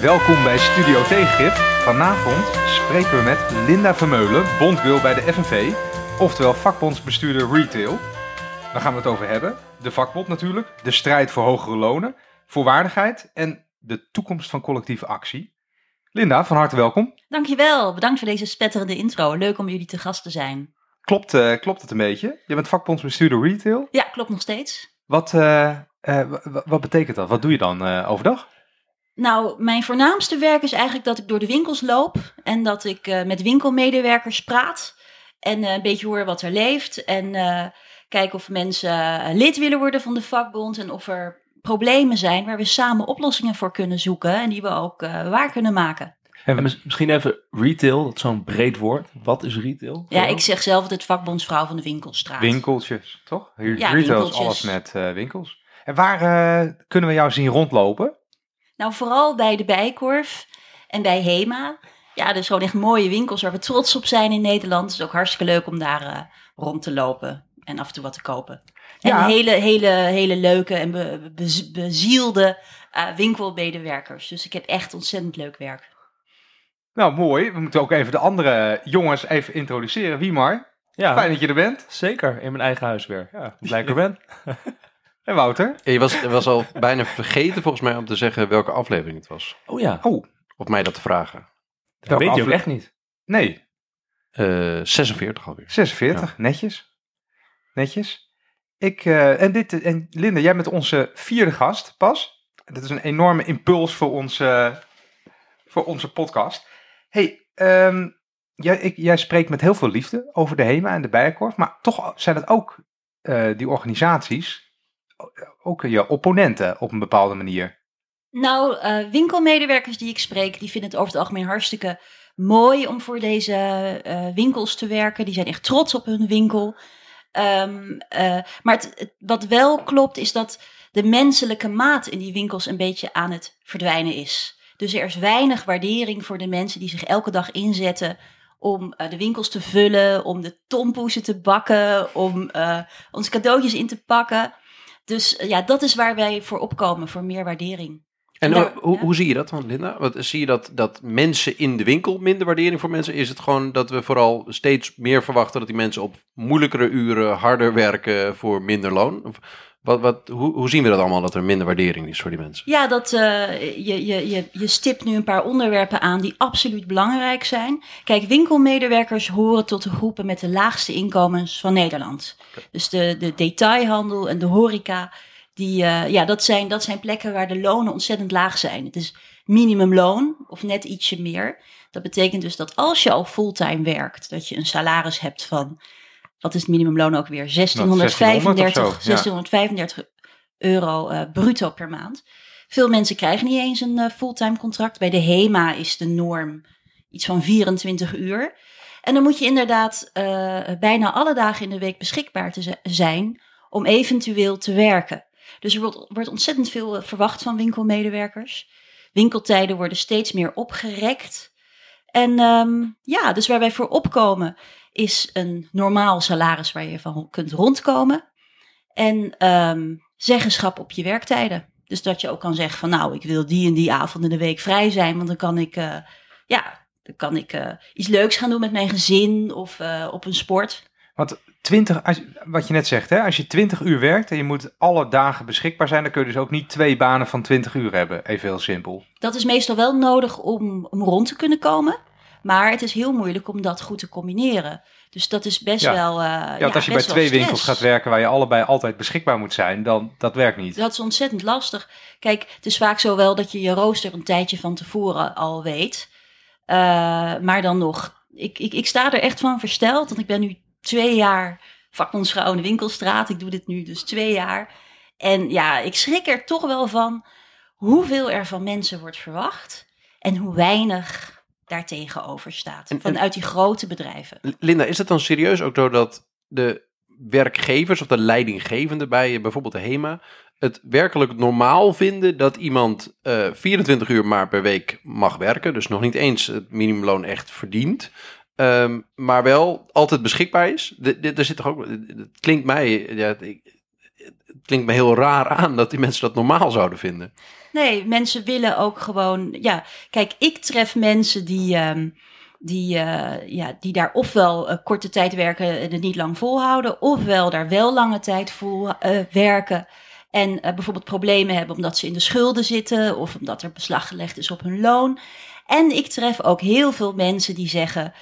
Welkom bij Studio Tegengif. Vanavond spreken we met Linda Vermeulen, bondgirl bij de FNV, oftewel vakbondsbestuurder retail. Daar gaan we het over hebben. De vakbond natuurlijk, de strijd voor hogere lonen, voorwaardigheid en de toekomst van collectieve actie. Linda, van harte welkom. Dankjewel, bedankt voor deze spetterende intro. Leuk om jullie te gast te zijn. Klopt, eh, klopt het een beetje? Je bent vakbondsbestuurder retail. Ja, klopt nog steeds. Wat, eh, eh, wat betekent dat? Wat doe je dan overdag? Nou, mijn voornaamste werk is eigenlijk dat ik door de winkels loop en dat ik eh, met winkelmedewerkers praat en eh, een beetje hoor wat er leeft en eh kijk of mensen lid willen worden van de vakbond en of er problemen zijn waar we samen oplossingen voor kunnen zoeken en die we ook eh, waar kunnen maken. En mis- misschien even retail, dat is zo'n breed woord. Wat is retail? Ja, ik zeg zelf altijd vakbondsvrouw van de winkelstraat. Winkeltjes, toch? Ja, retail is alles met eh, winkels. En waar eh, kunnen we jou zien rondlopen? Nou, vooral bij de Bijkorf en bij Hema. Ja, dus gewoon echt mooie winkels waar we trots op zijn in Nederland. Het is ook hartstikke leuk om daar eh, rond te lopen en af en toe wat te kopen. En Ja. hele, hele, hele leuke en be- be- bezielde eh, winkelmedewerkers. Dus ik heb echt ontzettend leuk werk. Nou, mooi. We moeten ook even de andere jongens even introduceren. Wiemar, Ja, fijn dat je er bent. zeker. In mijn eigen huiswerk. Ja, blij ik er ben. En Wouter. Ja, Je was, was al bijna vergeten volgens mij om te zeggen welke aflevering het was. Oh ja, Oh, Of mij dat te vragen. dat welke weet je ook echt niet. nee, Eh 46 alweer. 46. Netjes. Netjes. Ik, eh, en, dit, en Linda, jij bent onze vierde gast pas. Dat is een enorme impuls voor onze, voor onze podcast. hey, ehm, jij, ik, jij spreekt met heel veel liefde over de HEMA en de Bijenkorf. Maar toch zijn het ook eh, die organisaties, ook je opponenten op een bepaalde manier. Nou, eh, winkelmedewerkers die ik spreek, die vinden het over het algemeen hartstikke mooi om voor deze eh, winkels te werken. Die zijn echt trots op hun winkel. Ehm, eh, maar het, wat wel klopt, is dat de menselijke maat in die winkels een beetje aan het verdwijnen is. Dus er is weinig waardering voor de mensen die zich elke dag inzetten om eh, de winkels te vullen, om de tompoesen te bakken, om eh, onze cadeautjes in te pakken. Dus eh, ja, dat is waar wij voor opkomen, voor meer waardering. En hoe, ja. hoe zie je dat dan, Linda? Wat, zie je dat, dat mensen in de winkel minder waardering voor mensen? Is het gewoon dat we vooral steeds meer verwachten dat die mensen op moeilijkere uren harder werken voor minder loon? Of wat, wat, hoe, hoe zien we dat allemaal, dat er minder waardering is voor die mensen? Ja, dat, eh, je, je, je, je stipt nu een paar onderwerpen aan die absoluut belangrijk zijn. Kijk, winkelmedewerkers horen tot de groepen met de laagste inkomens van Nederland. Dus de, de detailhandel en de horeca, die, eh, ja, dat, zijn, dat zijn plekken waar de lonen ontzettend laag zijn. Het is minimumloon of net ietsje meer. Dat betekent dus dat als je al fulltime werkt, dat je een salaris hebt van, wat is het minimumloon ook weer? 1635, 1600 of zo, ja. 1635 euro eh, bruto per maand. Veel mensen krijgen niet eens een eh, fulltime contract. Bij de HEMA is de norm iets van 24 uur. En dan moet je inderdaad eh, bijna alle dagen in de week beschikbaar te zi- zijn om eventueel te werken. Dus er wordt, wordt ontzettend veel verwacht van winkelmedewerkers. Winkeltijden worden steeds meer opgerekt. En ehm, ja, dus waar wij voor opkomen is een normaal salaris waar je van kunt rondkomen. En ehm, zeggenschap op je werktijden. Dus dat je ook kan zeggen van nou, ik wil die en die avond in de week vrij zijn. Want dan kan ik, eh, ja, dan kan ik eh, iets leuks gaan doen met mijn gezin of eh, op een sport. Want 20, als, wat je net zegt, hè, als je 20 uur werkt en je moet alle dagen beschikbaar zijn, dan kun je dus ook niet twee banen van 20 uur hebben. Even heel simpel. Dat is meestal wel nodig om, om rond te kunnen komen. Maar het is heel moeilijk om dat goed te combineren. Dus dat is best Ja. wel. eh, Ja, als je bij twee stress. winkels gaat werken waar je allebei altijd beschikbaar moet zijn, dan dat werkt niet. Dat is ontzettend lastig. Kijk, het is vaak zo wel dat je je rooster een tijdje van tevoren al weet. Eh, maar dan nog, ik, ik, ik sta er echt van versteld. Want ik ben nu twee jaar vakbondsvrouw in de winkelstraat. Ik doe dit nu dus twee jaar. En ja, ik schrik er toch wel van hoeveel er van mensen wordt verwacht. En hoe weinig daar tegenover staat. En- Vanuit die grote bedrijven. Linda, is het dan serieus ook zo dat de werkgevers of de leidinggevenden bij bijvoorbeeld de HEMA het werkelijk normaal vinden dat iemand eh 24 uur maar per week mag werken, dus nog niet eens het minimumloon echt verdient, ehm, maar wel altijd beschikbaar is? De- de- Er zit toch ook, het klinkt mij, ja, ik, het klinkt me heel raar aan dat die mensen dat normaal zouden vinden. Nee, mensen willen ook gewoon. Ja, kijk, ik tref mensen die. ehm, die, eh, ja, die daar ofwel eh, korte tijd werken en het niet lang volhouden, ofwel daar wel lange tijd vol eh, werken en bijvoorbeeld problemen hebben omdat ze in de schulden zitten of omdat er beslag gelegd is op hun loon. En ik tref ook heel veel mensen die zeggen: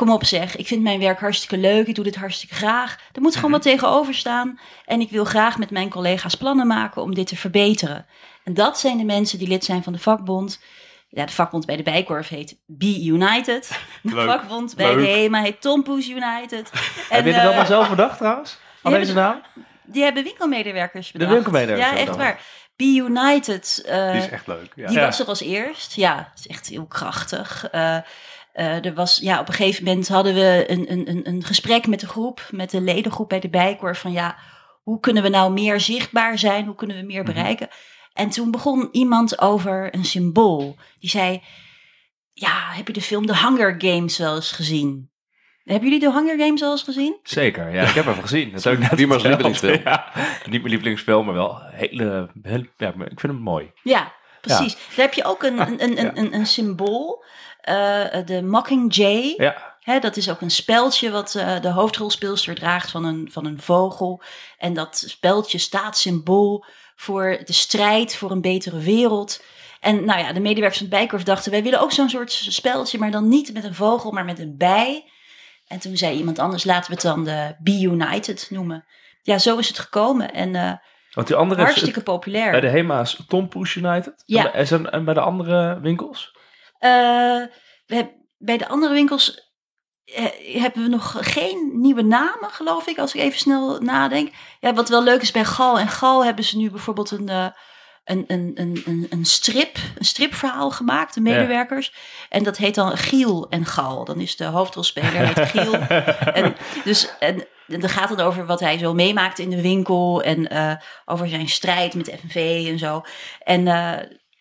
Kom op, zeg, ik vind mijn werk hartstikke leuk, ik doe dit hartstikke graag. Er moet gewoon wat tegenover staan en ik wil graag met mijn collega's plannen maken om dit te verbeteren. En dat zijn de mensen die lid zijn van de vakbond. Ja, de vakbond bij de Bijkorf heet Be United. De Leuk. vakbond bij de. HEMA heet Tompoes United. Heb je het eh, allemaal zelf bedacht trouwens? Al deze naam? Die hebben winkelmedewerkers De winkelmedewerkers Ja, echt waar. Be United. eh, Die is echt leuk. Ja. die Ja. was er als eerst. Ja, is echt heel krachtig. Eh, eh, er was, ja, op een gegeven moment hadden we een, een, een, een gesprek met de groep, met de ledengroep bij de Bijkorf. Van ja, hoe kunnen we nou meer zichtbaar zijn? Hoe kunnen we meer Mhm. bereiken? En toen begon iemand over een symbool. Die zei, ja, heb je de film The Hunger Games wel eens gezien? Hebben jullie de Hunger Games wel eens gezien? Zeker, ja, ik heb hem gezien. Dat heb ik net. Ja, niet mijn lievelingsfilm, maar wel hele, heel, ja, ik vind hem mooi. Ja, precies. Daar heb je ook een, een, een, een, een, een symbool. Eh, de Mockingjay. Ja, dat is ook een speldje wat eh, de hoofdrolspeelster draagt van een, van een vogel. En dat speldje staat symbool voor de strijd voor een betere wereld. En nou ja, de medewerkers van het Bijkorf dachten, wij willen ook zo'n soort speldje, maar dan niet met een vogel, maar met een bij. En toen zei iemand anders, laten we het dan de Be United noemen. Ja, zo is het gekomen en eh, want die andere is hartstikke populair. bij de HEMA's Tom Push United. Ja. En bij- En, en bij de andere winkels? Eh, we heb- bij de andere winkels eh, hebben we nog geen nieuwe namen, geloof ik, als ik even snel nadenk. Ja, wat wel leuk is bij Gal en Gal hebben ze nu bijvoorbeeld een, eh, een, een, een, een, strip, een stripverhaal gemaakt, de medewerkers. En dat heet dan Giel en Gal. Dan is de hoofdrolspeler heet Giel. en, dus, en, en dat gaat dan over wat hij zo meemaakt in de winkel en over zijn strijd met FNV en zo. En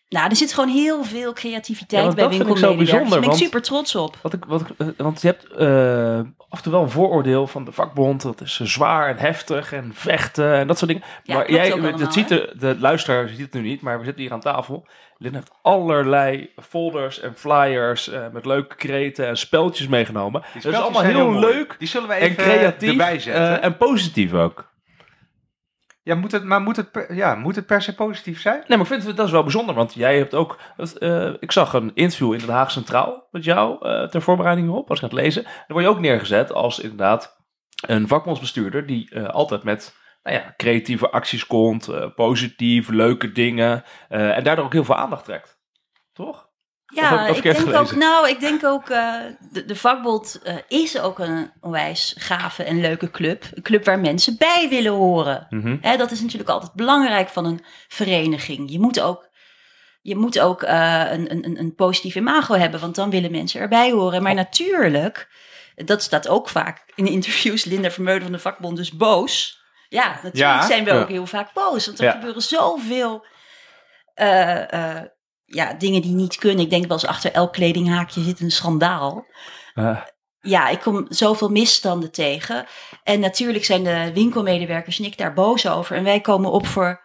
nou, er zit gewoon heel veel creativiteit Ja, want bij dat vind ik zo winkelmedewerkers. Daar ben ik bijzonder, super trots op. Wat ik, wat ik, eh, want je hebt eh, af en toe wel een vooroordeel van de vakbond. Dat is eh, zwaar en heftig en vechten en dat soort dingen. Ja, maar jij, allemaal, dat ziet de, de luisteraar ziet het nu niet, maar we zitten hier aan tafel. Lynn heeft allerlei folders en flyers eh, met leuke kreten en speltjes meegenomen. Dat is allemaal heel leuk Die zullen we en even creatief erbij zetten. eh, en positief ook. Ja, moet het, maar moet het, per, ja, moet het per se positief zijn? Nee, maar ik vind het dat is wel bijzonder, want jij hebt ook... eh, ik zag een interview in Den Haag Centraal met jou eh, ter voorbereiding hierop, was ik het lezen. Daar word je ook neergezet als inderdaad een vakbondsbestuurder die eh, altijd met nou ja, creatieve acties komt, positief, leuke dingen en daardoor ook heel veel aandacht trekt. Toch? Of heb ik Ja, ik denk ook, nou, ik denk ook, eh, de, de vakbond eh, is ook een onwijs gave en leuke club. Een club waar mensen bij willen horen. Mhm. Hè, dat is natuurlijk altijd belangrijk van een vereniging. Je moet ook, je moet ook eh, een, een, een positief imago hebben, want dan willen mensen erbij horen. Maar natuurlijk, dat staat ook vaak in interviews, Linda Vermeulen van de vakbond, dus boos. Ja, natuurlijk Ja, zijn we ja. ook heel vaak boos, want er Ja. gebeuren zoveel eh, ja, dingen die niet kunnen. Ik denk wel eens achter elk kledinghaakje zit een schandaal Eh, ja, ik kom zoveel misstanden tegen. En natuurlijk zijn de winkelmedewerkers en ik daar boos over. En wij komen op voor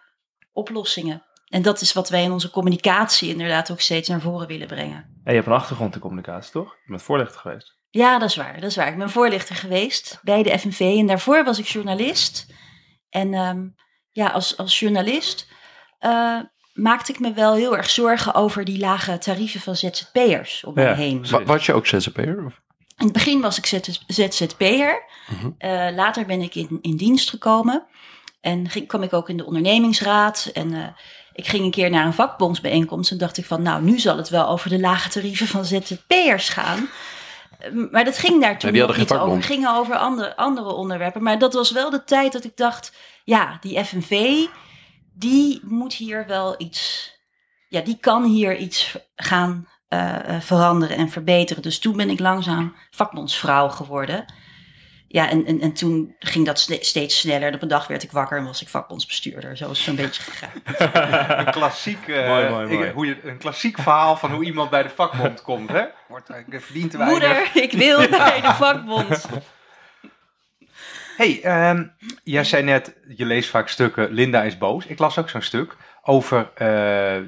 oplossingen. En dat is wat wij in onze communicatie inderdaad ook steeds naar voren willen brengen. ja, je hebt een achtergrond in communicatie, toch? Je bent voorlichter geweest. Ja, dat is waar. Dat is waar. Ik ben voorlichter geweest bij de FNV. En daarvoor was ik journalist. En ehm, ja, als, als journalist eh, maakte ik me wel heel erg zorgen over die lage tarieven van ZZP'ers om Ja. me heen. Wa- Was je ook ZZP'er? Of? In het begin was ik ZZ ZZP'er. Mhm. Eh, later ben ik in, in dienst gekomen. En ging, kwam ik ook in de ondernemingsraad. En eh, ik ging een keer naar een vakbondsbijeenkomst. En dacht ik van, nou, nu zal het wel over de lage tarieven van ZZP'ers gaan. Maar dat ging daar toen hadden niet over. Het ging over andere, andere onderwerpen. Maar dat was wel de tijd dat ik dacht, ja, die FNV, die moet hier wel iets... Ja, die kan hier iets gaan eh, eh, veranderen en verbeteren. Dus toen ben ik langzaam vakbondsvrouw geworden. Ja, en, en, en toen ging dat steeds sneller. Op een dag werd ik wakker en was ik vakbondsbestuurder. Zo is het zo'n beetje gegaan. Een klassiek, eh, Mooi, mooi, mooi. ik- hoe je, een klassiek verhaal van hoe iemand bij de vakbond komt. Hè? Wordt, verdient te weinig. Moeder, ik wil bij de vakbond. hey, ehm, jij zei net, je leest vaak stukken, Linda is boos. Ik las ook zo'n stuk over eh,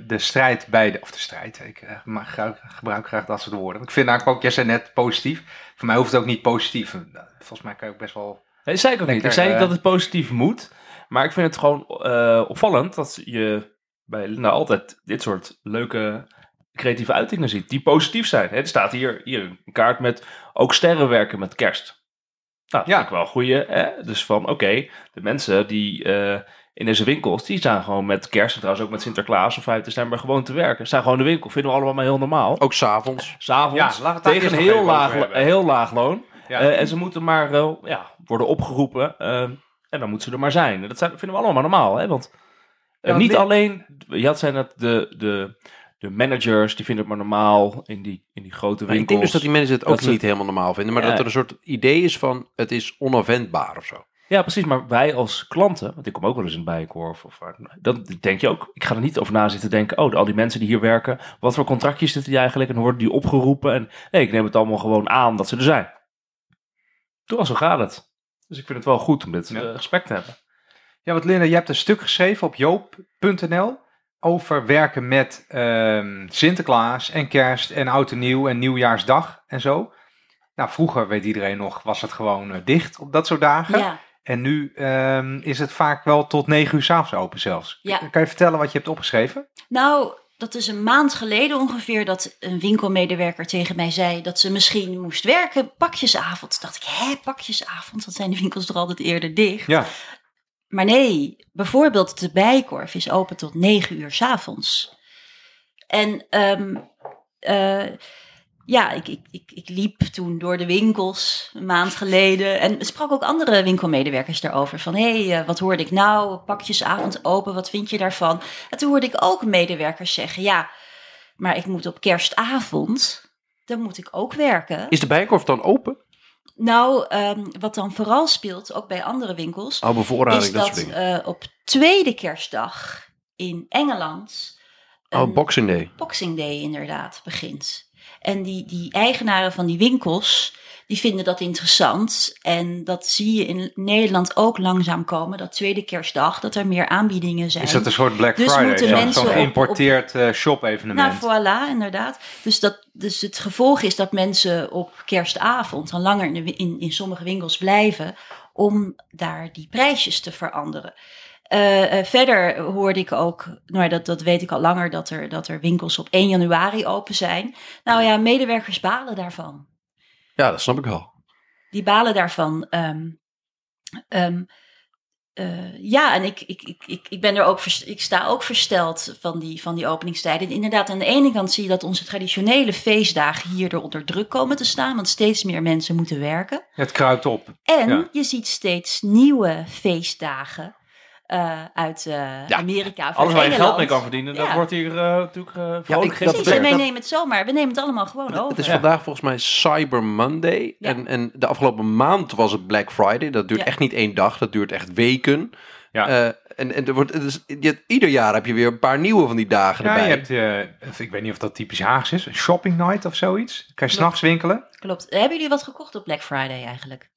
de strijd bij de, of de strijd, ik eh, gebruik graag dat soort woorden. Ik vind eigenlijk ook, jij zei net positief. Voor mij hoeft het ook niet positief. Volgens mij kan je ook best wel... Nee, dat zei ik ook niet. Ik zei niet eh, dat het positief moet. Maar ik vind het gewoon eh, opvallend dat je bij Linda altijd dit soort leuke creatieve uitingen ziet. Die positief zijn. Hè, er staat hier, hier een kaart met ook sterren werken met kerst. Nou, dat Ja. vind ik wel een goeie. Hè? Dus van, oké, de mensen die eh, in deze winkels, die staan gewoon met kerst en trouwens ook met Sinterklaas of 5 december gewoon te werken. Staan gewoon in de winkel. Vinden we allemaal maar heel normaal. Ook s'avonds. S'avonds Ja, tegen een heel laag, een heel laag loon. Ja. Eh, en ze moeten maar eh, ja, worden opgeroepen. eh, en dan moeten ze er maar zijn. Dat zijn, vinden we allemaal normaal. Hè? Want eh, niet alleen, je had zijn dat de, de, de managers, die vinden het maar normaal in die, in die grote Maar winkels. ik denk dus dat die mensen het ook niet helemaal normaal vinden. Maar Ja. dat er een soort idee is van het is onafwendbaar of zo. Ja, precies. Maar wij als klanten, want ik kom ook wel eens in Bijenkorf, of waar- dan denk je ook, ik ga er niet over na zitten denken, oh, al die mensen die hier werken, wat voor contractjes zitten die eigenlijk en hoe worden die opgeroepen? En nee, ik neem het allemaal gewoon aan dat ze er zijn. Toch, zo gaat het. Dus ik vind het wel goed om dit Ja. eh, gesprek te hebben. Ja, want Linda, je hebt een stuk geschreven op joop.nl over werken met ehm, Sinterklaas en kerst en oud en nieuw en nieuwjaarsdag en zo. Nou, vroeger, weet iedereen nog, was het gewoon eh, dicht op dat soort dagen. Ja, En nu ehm, is het vaak wel tot negen uur s'avonds open zelfs. Ja. Kan je vertellen wat je hebt opgeschreven? nou, dat is een maand geleden ongeveer dat een winkelmedewerker tegen mij zei dat ze misschien moest werken pakjesavond. Toen dacht ik, hè, pakjesavond? Dan zijn de winkels toch altijd eerder dicht? Ja. Maar nee, bijvoorbeeld de Bijkorf is open tot negen uur s'avonds. En ehm, eh, ja, ik, ik, ik, ik liep toen door de winkels een maand geleden en sprak ook andere winkelmedewerkers daarover. Van hé, hey, eh, wat hoorde ik nou? Pakjesavond open, wat vind je daarvan? En toen hoorde ik ook medewerkers zeggen, ja, maar ik moet op kerstavond, dan moet ik ook werken. Is de Bijenkorf dan open? Nou, ehm, wat dan vooral speelt, ook bij andere winkels, Oh, bevoorrading, is dat, dat eh, op tweede kerstdag in Engeland Oh, Boxing Day. Boxing Day inderdaad begint. En die, die eigenaren van die winkels, die vinden dat interessant. En dat zie je in Nederland ook langzaam komen, dat tweede kerstdag, dat er meer aanbiedingen zijn. Is dat een soort Black Dus Friday? moeten mensen zo'n op- geïmporteerd eh, shop-evenement. Nou, voilà, inderdaad. Dus, dat, dus het gevolg is dat mensen op kerstavond dan langer in, de, in, in sommige winkels blijven om daar die prijsjes te veranderen. Eh, eh, verder hoorde ik ook, nou dat, dat weet ik al langer, dat er, dat er winkels op 1 januari open zijn. Nou ja, medewerkers balen daarvan. Ja, dat snap ik wel. Die balen daarvan. ehm, ehm, eh, ja, en ik, ik, ik, ik, ik ben er ook, ik sta ook versteld van die, van die openingstijden. En inderdaad, aan de ene kant zie je dat onze traditionele feestdagen hierdoor onder druk komen te staan, want steeds meer mensen moeten werken. Het kruipt op. En Ja. je ziet steeds nieuwe feestdagen eh, uit eh, Amerika. of Alles uit waar je geld mee kan verdienen, dat Ja. wordt hier eh, natuurlijk uh, vrolijk ik- dat Precies, en wij nemen het zomaar. We nemen het allemaal gewoon over. Het is Ja. vandaag volgens mij Cyber Monday. Ja. En, en de afgelopen maand was het Black Friday. Dat duurt Ja. echt niet één dag, dat duurt echt weken. Ja. Eh, en en er wordt, het is, je, ieder jaar heb je weer een paar nieuwe van die dagen Ja, erbij. je hebt, eh, ik weet niet of dat typisch Haags is, een shopping night of zoiets. Kan je s'nachts winkelen? Klopt. Hebben jullie wat gekocht op Black Friday eigenlijk?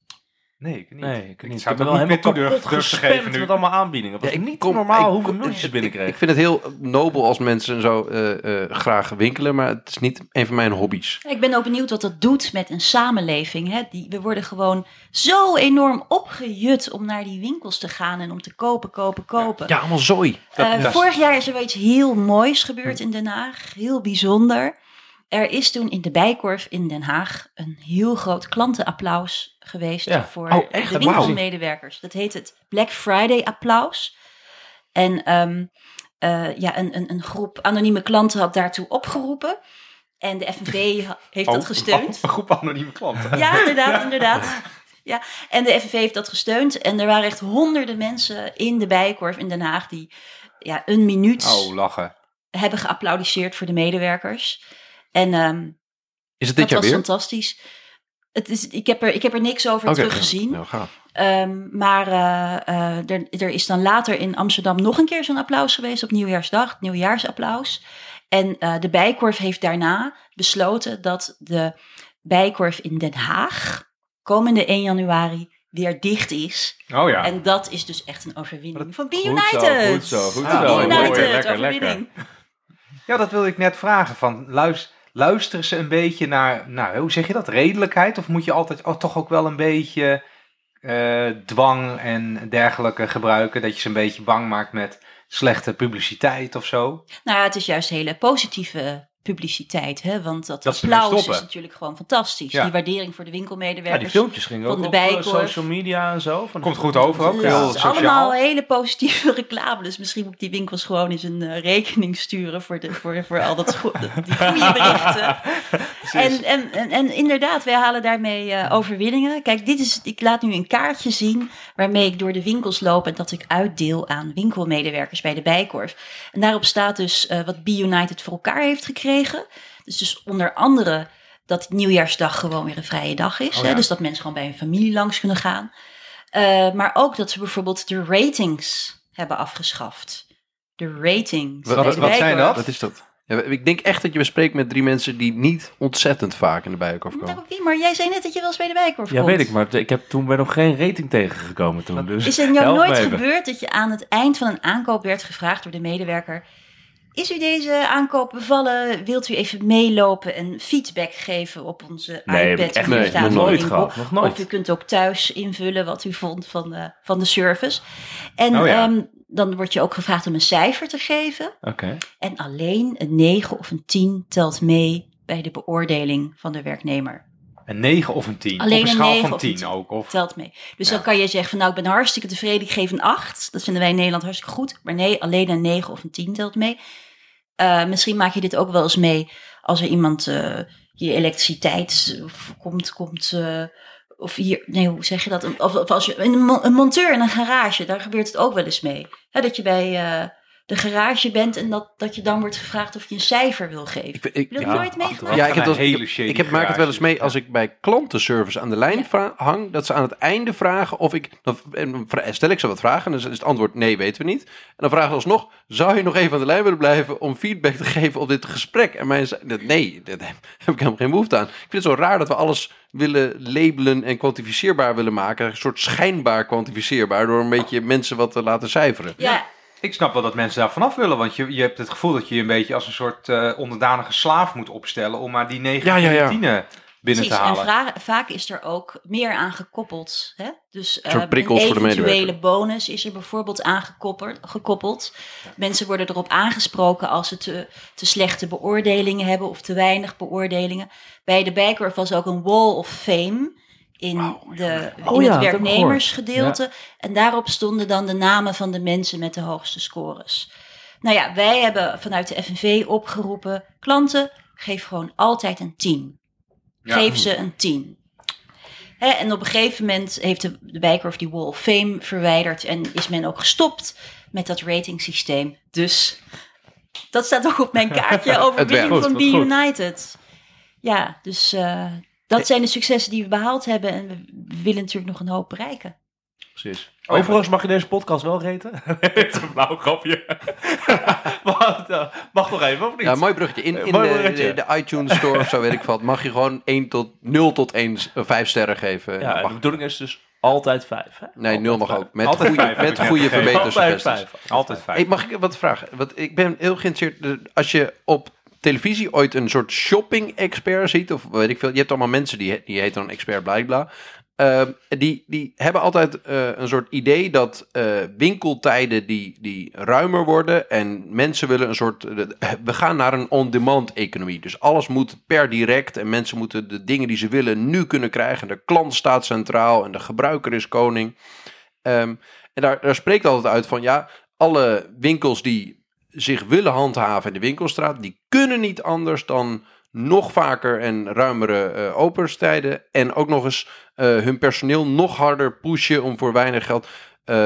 Nee, ik niet. Nee, ik, niet. ik zou heb het wel helemaal kapot gespamd met allemaal aanbiedingen. Het was Ja, ik niet kom- normaal ik- hoeveel ik- mailtjes ik-. Ik vind het heel nobel als mensen zo eh, eh, graag winkelen, maar het is niet een van mijn hobby's. Ik ben ook benieuwd wat dat doet met een samenleving. Hè? Die, we worden gewoon zo enorm opgejut om naar die winkels te gaan en om te kopen, kopen, kopen. Ja, allemaal zooi. Eh, vorig jaar is er wel iets heel moois gebeurd in Den Haag. Heel bijzonder. Er is toen in de Bijkorf in Den Haag een heel groot klantenapplaus geweest Ja. voor Oh, de winkelmedewerkers. Dat heet het Black Friday applaus. En ehm, eh, ja, een, een, een groep anonieme klanten had daartoe opgeroepen. En de FNV heeft dat Oh, gesteund. Een groep anonieme klanten. Ja, inderdaad, inderdaad. Ja, en de FNV heeft dat gesteund. En er waren echt honderden mensen in de Bijenkorf in Den Haag die ja, een minuut Oh, lachen. hebben geapplaudisseerd voor de medewerkers. En ehm, Is het dit dat jaar was weer? fantastisch. Het is, ik, heb er, ik heb er niks over Oké, teruggezien. Nou, gaaf. Ehm, maar eh, eh, er, er is dan later in Amsterdam nog een keer zo'n applaus geweest op Nieuwjaarsdag, het Nieuwjaarsapplaus. En eh, de Bijkorf heeft daarna besloten dat de Bijkorf in Den Haag komende 1 januari weer dicht is. Oh ja. En dat is dus echt een overwinning van Be Goed zo, United. goed zo, goed Ah, zo. Be mooi, mooi. United, Lekker, overwinning. Ja, dat wilde ik net vragen. Van, luis- luisteren ze een beetje naar, nou, hoe zeg je dat, redelijkheid? Of moet je altijd oh, toch ook wel een beetje eh, dwang en dergelijke gebruiken? Dat je ze een beetje bang maakt met slechte publiciteit of zo? Nou het is juist hele positieve publiciteit, hè? want dat, applaus is natuurlijk gewoon fantastisch. Ja. Die waardering voor de Ja, winkelmedewerkers. die filmpjes gingen van ook de op eh, social media en zo. Van Komt goed over ook, Ja, heel sociaal. allemaal hele positieve reclame. Dus misschien moet ik die winkels gewoon eens een eh, rekening sturen voor, de, voor, voor al dat go- die goede berichten. En, en, en, en inderdaad, wij halen daarmee eh, overwinningen. Kijk, dit is, ik laat nu een kaartje zien waarmee ik door de winkels loop en dat ik uitdeel aan winkelmedewerkers bij de Bijkorf. En daarop staat dus eh, wat Be United voor elkaar heeft gekregen. Dus, dus onder andere dat nieuwjaarsdag gewoon weer een vrije dag is. Oh hè? ja. Dus dat mensen gewoon bij hun familie langs kunnen gaan. Eh, maar ook dat ze bijvoorbeeld de ratings hebben afgeschaft. De ratings. Wat- wat- wat zijn dat? Wat is dat? Ja, ik denk echt dat je bespreekt met drie mensen die niet ontzettend vaak in de bijenkorf komen. Nou, maar jij zei net dat je wel eens bij de Ja, komt. weet ik, maar ik heb toen ben nog geen rating tegengekomen toen. Dus Is er jou nooit gebeurd dat je aan het eind van een aankoop werd gevraagd door de medewerker... Is u deze aankoop bevallen? Wilt u even meelopen en feedback geven op onze Nee, iPad? echt nee, nog nooit gehad, nog nooit. Of u kunt ook thuis invullen wat u vond van de, van de service. En Oh ja. ehm, dan word je ook gevraagd om een cijfer te geven. Oké. En alleen een 9 of een 10 telt mee bij de beoordeling van de werknemer. Een 9 of een 10? Alleen op een een schaal 9 van of een 10 10. ook? Of? Telt mee. Dus Ja. dan kan je zeggen van nou, ik ben hartstikke tevreden, ik geef een 8. Dat vinden wij in Nederland hartstikke goed. Maar nee, alleen een 9 of een 10 telt mee. Eh, misschien maak je dit ook wel eens mee als er iemand eh, je elektriciteit komt, komt eh, of hier, nee, hoe zeg je dat? Of, of als je een, mo- een monteur in een garage, daar gebeurt het ook wel eens mee. Dat je bij de garage bent en dat, dat je dan wordt gevraagd of je een cijfer wil geven. Ik, ik, Heb je dat Ja, nooit meegemaakt? ja, ik heb, dat, ik, hele heb- shady ik heb, maak het wel eens mee als ik bij klantenservice aan de lijn Ja. hang. Dat ze aan het einde vragen of ik. Dan, stel ik ze wat vragen. En dan is het antwoord nee, weten we niet. En dan vragen ze alsnog: zou je nog even aan de lijn willen blijven om feedback te geven op dit gesprek? En mij zei: nee, daar heb ik helemaal geen behoefte aan. Ik vind het zo raar dat we alles willen labelen en kwantificeerbaar willen maken. Een soort schijnbaar kwantificeerbaar door een beetje mensen wat te laten cijferen. Ja, Ik snap wel dat mensen daar vanaf willen, want je, je hebt het gevoel dat je je een beetje als een soort eh, onderdanige slaaf moet opstellen om maar die 9 Ja, ja, ja. of 10 binnen Precies, te halen. en vra- vaak is er ook meer aan gekoppeld. Hè? Dus eh, een de eventuele bonus is er bijvoorbeeld aangekoppeld. Gekoppeld. Mensen worden erop aangesproken als ze te, te slechte beoordelingen hebben of te weinig beoordelingen. Bij de Bijkorf was ook een wall of fame in, de, Oh in ja, het werknemersgedeelte. En daarop stonden dan de namen van de mensen met de hoogste scores. Nou ja, wij hebben vanuit de FNV opgeroepen, klanten, geef gewoon altijd een 10. Ja. Geef ze een 10. Hè, en op een gegeven moment heeft de, de Bijkorf die Wall of Fame verwijderd en is men ook gestopt met dat ratingsysteem. Dus dat staat ook op mijn kaartje over Het werkt. winning van Be goed. United. Ja, dus eh, dat zijn de successen die we behaald hebben en we willen natuurlijk nog een hoop bereiken. Precies. Oh, Overigens mag je deze podcast wel reten. Het is een blauw grapje. mag, eh, mag nog even, of niet? Ja, mooi bruggetje. In, Eh, in mooi de, bruggetje. de, de iTunes Store of zo weet ik wat, mag je gewoon 1 tot 0 tot 1, 5 sterren geven. ja, Mag- de bedoeling is dus altijd vijf. Hè? nee, 0 mag ook. Met Altijd goede, vijf met goede gegeven. Altijd verbetersuggesties. vijf. Altijd vijf. Hey, mag ik wat vragen? Want ik ben heel geïnteresseerd. Als je op televisie ooit een soort shopping-expert ziet, of weet ik veel, je hebt allemaal mensen die, die heten dan expert bla Uh, die, die hebben altijd eh, een soort idee dat eh, winkeltijden die, die ruimer worden en mensen willen een soort. we gaan naar een on-demand economie. Dus alles moet per direct en mensen moeten de dingen die ze willen nu kunnen krijgen. De klant staat centraal en de gebruiker is koning. Ehm, en daar, daar spreekt altijd uit van ja, alle winkels die zich willen handhaven in de winkelstraat, die kunnen niet anders dan nog vaker en ruimere eh openstijden. En ook nog eens eh, hun personeel nog harder pushen om voor weinig geld eh,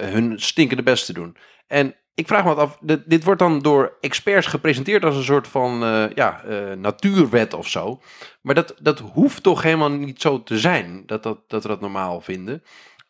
hun stinkende best te doen. En ik vraag me wat af, dit, dit wordt dan door experts gepresenteerd als een soort van ja, natuurwet of zo. Maar dat, dat hoeft toch helemaal niet zo te zijn, dat, dat, dat we dat normaal vinden.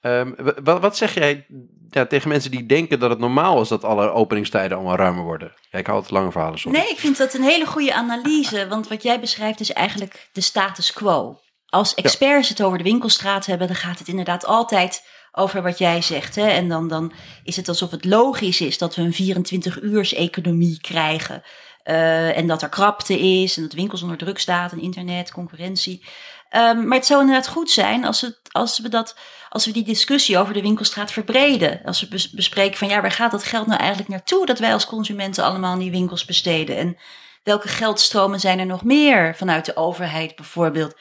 Ehm, wa- wa- wat zeg jij ja, tegen mensen die denken dat het normaal is dat alle openingstijden allemaal ruimer worden? Ja, ik hou het lange verhalen sorry. Nee, ik vind dat een hele goede analyse. Want wat jij beschrijft is eigenlijk de status quo. als experts het over de winkelstraat hebben, dan gaat het inderdaad altijd over wat jij zegt. Hè? En dan, dan is het alsof het logisch is dat we een 24-uurs-economie krijgen. Uh, en dat er krapte is en dat winkels onder druk staat en internet, concurrentie. Um, maar het zou inderdaad goed zijn als, het, als, we dat, als we die discussie over de winkelstraat verbreden. Als we bespreken van ja, waar gaat dat geld nou eigenlijk naartoe dat wij als consumenten allemaal in die winkels besteden? En welke geldstromen zijn er nog meer vanuit de overheid bijvoorbeeld?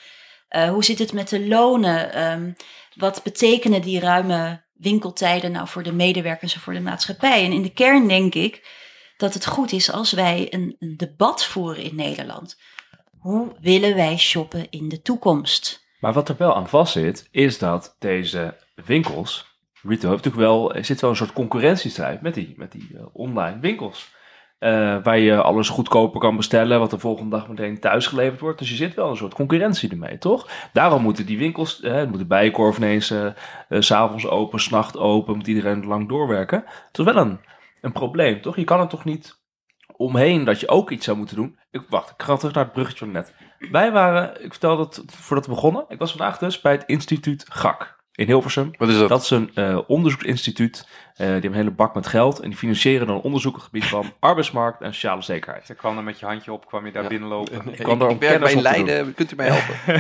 Uh, hoe zit het met de lonen? Um, wat betekenen die ruime winkeltijden nou voor de medewerkers en voor de maatschappij? En in de kern denk ik dat het goed is als wij een, een debat voeren in Nederland. Hoe willen wij shoppen in de toekomst? Maar wat er wel aan vast zit, is dat deze winkels, retail, heeft natuurlijk wel, er zit wel een soort concurrentiestrijd met die, met die uh, online winkels. Uh, waar je alles goedkoper kan bestellen, wat de volgende dag meteen thuis geleverd wordt. Dus je zit wel een soort concurrentie ermee, toch? Daarom moeten die winkels, uh, moet de bijenkorf ineens uh, s'avonds open, s'nacht open, moet iedereen lang doorwerken. Het is wel een, een probleem, toch? Je kan er toch niet omheen dat je ook iets zou moeten doen. Ik, wacht, ik ga terug naar het bruggetje van net. Wij waren, ik vertelde het voordat we begonnen, ik was vandaag dus bij het instituut GAK in Hilversum. Wat is dat? Dat is een uh, onderzoeksinstituut. Uh, die hebben een hele bak met geld. En die financieren dan onderzoek op het gebied van arbeidsmarkt en sociale zekerheid. Je kwam er met je handje op, kwam je daar ja. binnenlopen. Ik, kwam daar om kennis bij Leiden, kunt u mij helpen?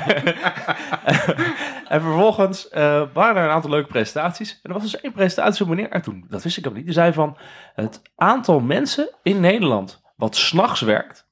en vervolgens uh, waren er een aantal leuke presentaties. En er was dus één presentatie van meneer toen. Dat wist ik ook niet. Die zei van het aantal mensen in Nederland wat s'nachts werkt.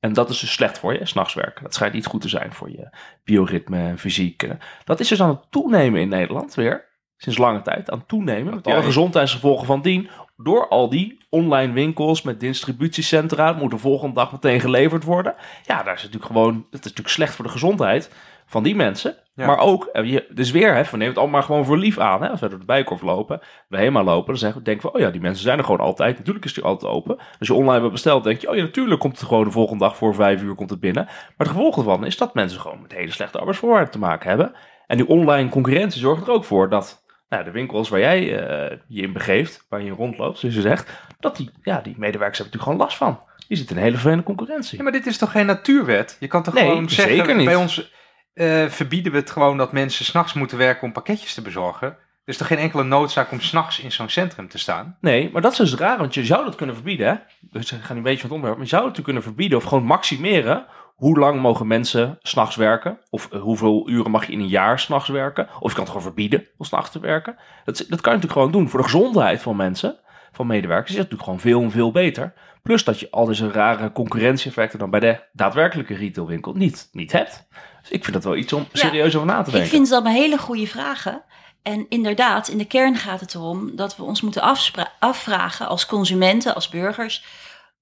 En dat is dus slecht voor je, s'nachts werken. Dat schijnt niet goed te zijn voor je bioritme en fysiek. Dat is dus aan het toenemen in Nederland weer. Sinds lange tijd aan het toenemen. Met alle gezondheidsgevolgen van dien. Door al die online winkels met distributiecentra. Het moet de volgende dag meteen geleverd worden. Ja, daar is natuurlijk gewoon. Dat is natuurlijk slecht voor de gezondheid van die mensen. Ja. Maar ook, je, dus weer, hè, we nemen het allemaal gewoon voor lief aan. Hè. Als we door de bijkorf lopen, we helemaal lopen, dan zeggen we, denken we, oh ja, die mensen zijn er gewoon altijd. Natuurlijk is die altijd open. Als je online hebt besteld, denk je, oh ja, natuurlijk komt het gewoon de volgende dag voor vijf uur komt het binnen. Maar het gevolg ervan is dat mensen gewoon met hele slechte arbeidsvoorwaarden te maken hebben. En die online concurrentie zorgt er ook voor dat nou, de winkels waar jij uh, je in begeeft, waar je rondloopt, zoals je zegt, dat die, ja, die medewerkers hebben natuurlijk gewoon last van. Die zitten in een hele vervelende concurrentie. Ja, maar dit is toch geen natuurwet? Je kan toch nee, gewoon zeggen, zeker niet. bij ons uh, verbieden we het gewoon dat mensen s'nachts moeten werken om pakketjes te bezorgen. Er is toch geen enkele noodzaak om s'nachts in zo'n centrum te staan? Nee, maar dat is dus raar, want je zou dat kunnen verbieden. Hè? Dus ik ga nu een beetje van het onderwerp. Maar je zou het kunnen verbieden of gewoon maximeren. Hoe lang mogen mensen s'nachts werken? Of uh, hoeveel uren mag je in een jaar s'nachts werken? Of je kan het gewoon verbieden om s'nachts te werken. Dat, dat kan je natuurlijk gewoon doen. Voor de gezondheid van mensen, van medewerkers, is dat natuurlijk gewoon veel en veel beter. Plus dat je al deze rare concurrentieeffecten dan bij de daadwerkelijke retailwinkel niet, niet hebt. Dus ik vind dat wel iets om serieus over na te denken. Ik vind dat een hele goede vragen. En inderdaad, in de kern gaat het erom dat we ons moeten afvragen als consumenten, als burgers.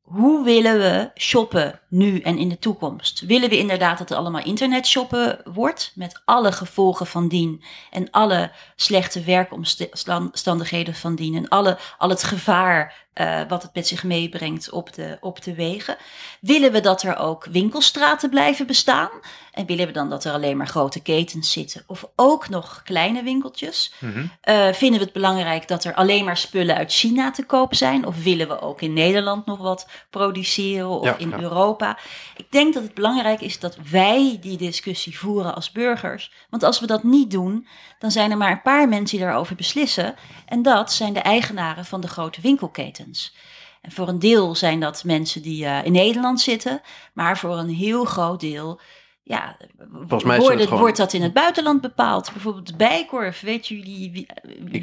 Hoe willen we shoppen nu en in de toekomst? Willen we inderdaad dat het allemaal internet shoppen wordt, met alle gevolgen van dien en alle slechte werkomstandigheden van dien en alle, al het gevaar uh, wat het met zich meebrengt op de, op de wegen. Willen we dat er ook winkelstraten blijven bestaan? En willen we dan dat er alleen maar grote ketens zitten? Of ook nog kleine winkeltjes? Mm -hmm. uh, vinden we het belangrijk dat er alleen maar spullen uit China te koop zijn? Of willen we ook in Nederland nog wat produceren? Of ja, in ja. Europa? Ik denk dat het belangrijk is dat wij die discussie voeren als burgers. Want als we dat niet doen, dan zijn er maar een paar mensen die daarover beslissen. En dat zijn de eigenaren van de grote winkelketens. En voor een deel zijn dat mensen die uh, in Nederland zitten, maar voor een heel groot deel ja, Volgens mij wordt, gewoon... wordt dat in het buitenland bepaald. Bijvoorbeeld de Bijkorf, weet jullie wie,